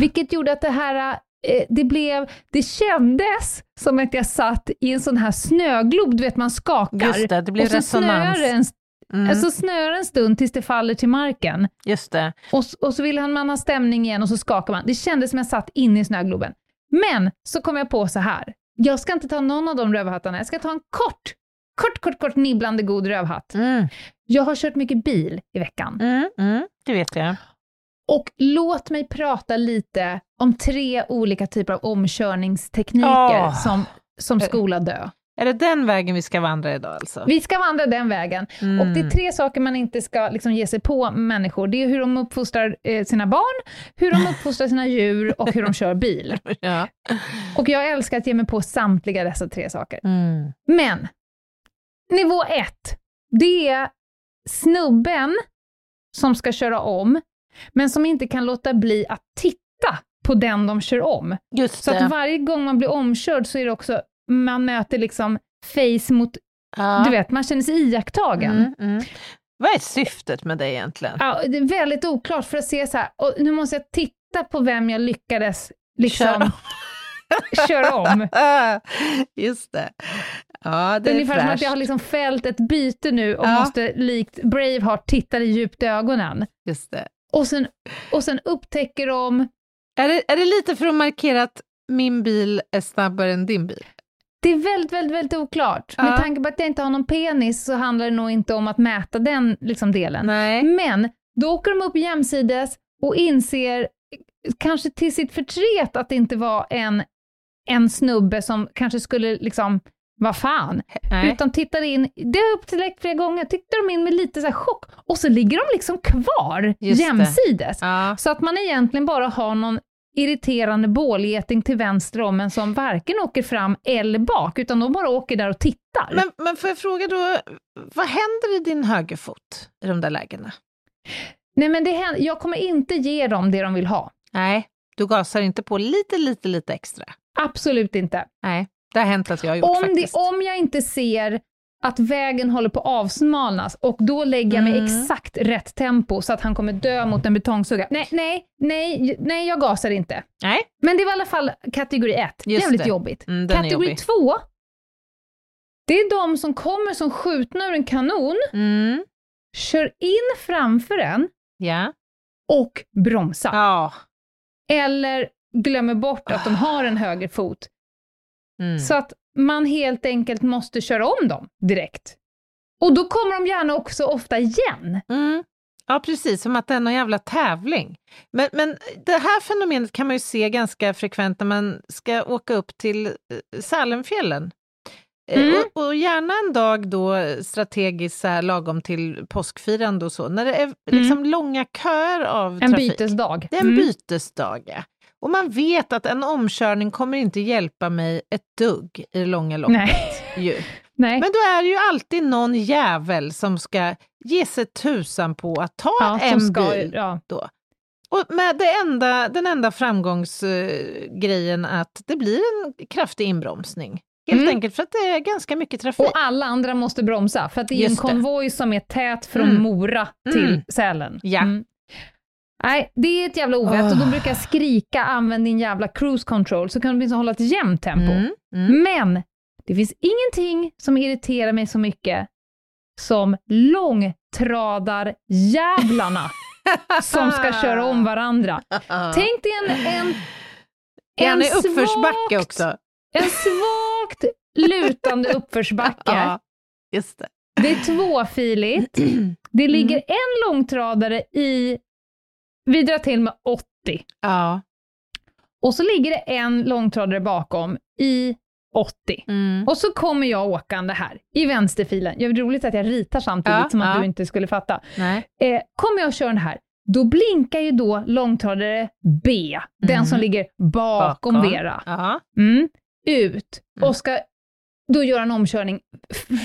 Vilket gjorde att det här, eh, det blev, det kändes som att jag satt i en sån här snöglob, du vet man skakar. Just det, det blir och så resonans. snöar en, Mm. alltså snöar en stund tills det faller till marken. Just det. Och, och så vill han- man ha stämning igen och så skakar man. Det kändes som jag satt inne i snögloben. Men så kom jag på så här. Jag ska inte ta någon av de rövhattarna. Jag ska ta en kort, kort, kort, kort nibblande god rövhatt. Mm. Jag har kört mycket bil i veckan. Mm. Mm. Det vet jag. Och låt mig prata lite om tre olika typer av omkörningstekniker Åh. som, som skola dö. Är det den vägen vi ska vandra idag alltså? Vi ska vandra den vägen. Mm. Och det är tre saker man inte ska liksom ge sig på människor. Det är hur de uppfostrar eh, sina barn, hur de uppfostrar sina djur och hur de kör bil. *laughs* Ja. Och jag älskar att ge mig på samtliga dessa tre saker. Mm. Men, nivå ett, det är snubben som ska köra om, men som inte kan låta bli att titta på den de kör om. Just Så det. att varje gång man blir omkörd så är det också, man möter liksom face mot, ja. du vet, man känner sig iakttagen. Mm. Mm. Vad är syftet med det egentligen? Ja, det är väldigt oklart för att se så här, och nu måste jag titta på vem jag lyckades liksom Köra köra om. *laughs* *laughs* Just det. Ja, det är Ungefär som att fräscht. jag har liksom fällt ett byte nu och Ja. måste likt Braveheart titta dig djupt i ögonen. Just det. Och sen, och sen upptäcker de, Är, det. är det lite för att markera att min bil är snabbare än din bil? det är väldigt, väldigt, väldigt oklart. Ja. Med tanke på att jag inte har någon penis så handlar det nog inte om att mäta den liksom, delen. Nej. Men då åker de upp jämsides och inser, kanske till sitt förtret, att det inte var en, en snubbe som kanske skulle liksom, vad fan, Nej. utan tittar in, det har jag upptäckt flera gånger, tittar de in med lite så chock och så ligger de liksom kvar Just jämsides. Ja. Så att man egentligen bara har någon irriterande bålgeting till vänster om en som varken åker fram eller bak, utan de bara åker där och tittar. Men, men får jag fråga då, vad händer i din högerfot i de där lägena? Nej men det händer, jag kommer inte ge dem det de vill ha. Nej, du gasar inte på lite, lite, lite extra? Absolut inte. Nej, det har hänt att jag har gjort Om, det, faktiskt. om jag inte ser att vägen håller på att avsmalnas och då lägger jag mig Mm. exakt rätt tempo så att han kommer dö mot en betongsugga. Nej, nej, nej, nej, jag gasar inte. Nej, Men det var i alla fall kategori ett. Just Jävligt det. jobbigt. mm, Kategori jobbig. två, det är de som kommer som skjutna ur en kanon, Mm. kör in framför en Ja. och bromsar. Ja. Eller glömmer bort att de har en höger fot. Mm. Så att man helt enkelt måste köra om dem direkt. Och då kommer de gärna också ofta igen. Mm. Ja, precis, som att det är någon jävla tävling. Men, men det här fenomenet kan man ju se ganska frekvent när man ska åka upp till eh, Sälenfjällen. Eh, Mm. Och, och gärna en dag då strategiskt så här, lagom till påskfirande och så, när det är liksom långa köer av Mm. En trafik. bytesdag. Det är en Mm. bytesdag, ja. Och man vet att en omkörning kommer inte hjälpa mig ett dugg i det långa loppet. Nej. Nej. Men då är det ju alltid någon jävel som ska ge sig tusan på att ta ja, en ska, bil. ja. Då. Och med det enda, den enda framgångsgrejen att det blir en kraftig inbromsning. Helt Mm. enkelt för att det är ganska mycket trafik. Och alla andra måste bromsa, för att det är en Just det. konvoj som är tät från Mm. Mora till Mm. Sälen. Ja. Nej, det är ett jävla ovett och då brukar jag skrika använd din jävla cruise control så kan du åtminstone hålla ett jämnt tempo. Mm, mm. Men det finns ingenting som irriterar mig så mycket som lång långtradarjävlarna *laughs* som ska köra om varandra. *laughs* Tänk dig en, en, i svagt- uppförsbacke också. en svagt lutande uppförsbacke. *laughs* Ja, just det. Det är tvåfiligt. *clears throat* Det ligger en långtradare i, vi drar till med 80. Ja. Och så ligger det en långtradare bakom i 80. Mm. Och så kommer jag åkande här i vänsterfilen. Det är roligt att jag ritar samtidigt Ja, som att ja. du inte skulle fatta. Eh, kommer jag och kör den här, då blinkar ju då långtradare B, den Mm. som ligger bakom, Bakom. Vera, mm, ut Mm. och ska då göra en omkörning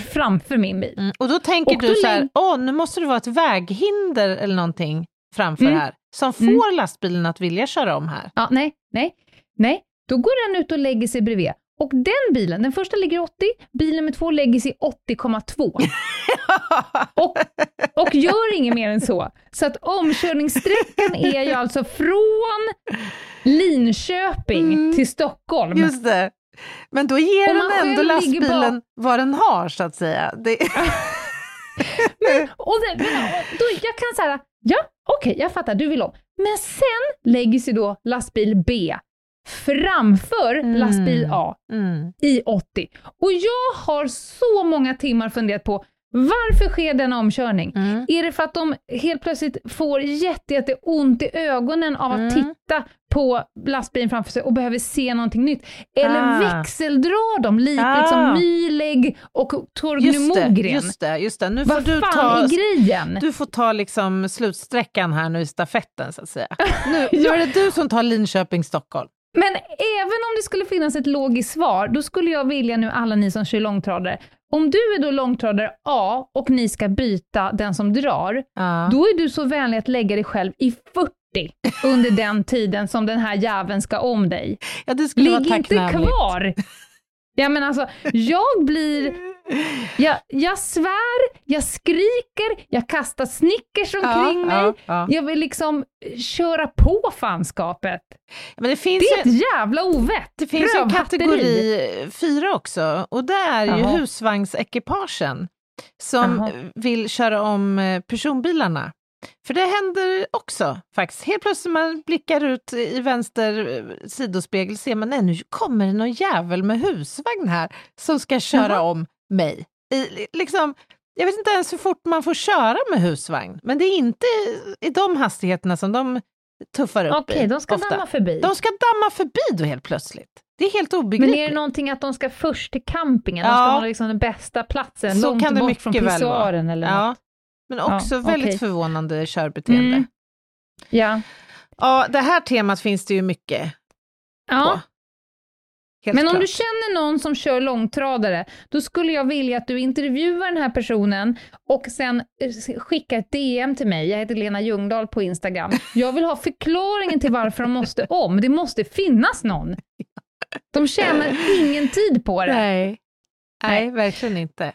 framför min bil. Mm. Och då tänker Och du så här, åh, nu måste det vara ett väghinder eller någonting framför Mm. här, som får Mm. lastbilen att vilja köra om här. Ja, nej, nej, nej. Då går den ut och lägger sig bredvid. Och den bilen, den första ligger i 80, bil nummer två lägger sig i 80,2. *laughs* Och, och gör inget mer än så. Så att omkörningssträckan är ju alltså från Linköping Mm. till Stockholm. Just det. Men då ger den ändå lastbilen vad den har, så att säga. Det... *laughs* *laughs* Och det, men, och då, jag kan säga, ja, okej, jag fattar, du vill om. Men sen lägger sig då lastbil B framför Mm. lastbil A Mm. i 80. Och jag har så många timmar funderat på varför sker denna omkörning? Mm. Är det för att de helt plötsligt får jätte, jätte ont i ögonen av att Mm. titta på lastbilen framför sig och behöver se någonting nytt? Eller Ah. växeldrar de likt Ah. liksom Myleg och Torgny Just det, Mogren? just det, just det. Nu får Vad du fan ta, är grejen? du får ta liksom slutsträckan här nu i stafetten, så att säga. *laughs* Nu, nu är det du som tar Linköping-Stockholm. Men även om det skulle finnas ett logiskt svar, då skulle jag vilja nu alla ni som kör långtradare, om du är då långtradare A och ni ska byta den som drar, Ja. då är du så vänlig att lägga dig själv i 40 under den tiden som den här jäveln ska om dig. ja, det skulle Ligg vara inte kvar! Ja men alltså, jag blir... Jag, jag svär, jag skriker, jag kastar Snickers omkring mig. Ja, ja. Jag vill liksom köra på fanskapet. Men det finns Det är ju, ett jävla ovett. det finns ju en kategori fyra också, och det är ju Jaha. husvagnsekipagen som Jaha. vill köra om eh, personbilarna. För det händer också faktiskt. Helt plötsligt när man blickar ut i vänster eh, sidospegel ser man, nej nu kommer det någon jävel med husvagn här som ska köra Jaha. om mig. I, liksom, jag vet inte ens hur fort man får köra med husvagn, men det är inte i de hastigheterna som de tuffar upp Okej, i, de ska ofta. damma förbi. De ska damma förbi då helt plötsligt. Det är helt obegripligt. Men är det någonting att de ska först till campingen? De Ja. ska ha liksom den bästa platsen, Så långt bort mycket från pissoaren eller ja. Men Ja, också väldigt okej. förvånande körbeteende. Mm. Ja. Ja, det här temat finns det ju mycket ja. på. Helt Men om klart. du känner någon som kör långtradare, då skulle jag vilja att du intervjuar den här personen och sen eh, skickar ett DM till mig. Jag heter Lena Ljungdahl på Instagram. Jag vill ha förklaringen till varför de måste om. Det måste finnas någon. *laughs* De tjänar ingen tid på det. Nej. Nej, verkligen inte.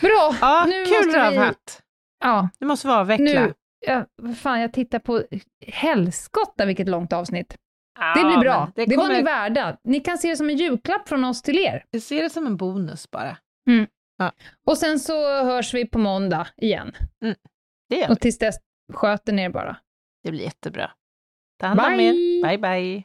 Bra, Ja, nu kul måste vi... rövhatt. Ja, Det måste vi avveckla. nu... Ja, fan, jag tittar på helskotta vilket långt avsnitt. Ja, Det blir bra. Det, Det, var kommer, ni värda. Ni kan se det som en julklapp från oss till er. jag ser det som en bonus bara. Och sen så hörs vi på måndag igen. Det, gör vi. Och tills dess sköter ni er bara. det blir jättebra. Ta hand om er. Bye, bye.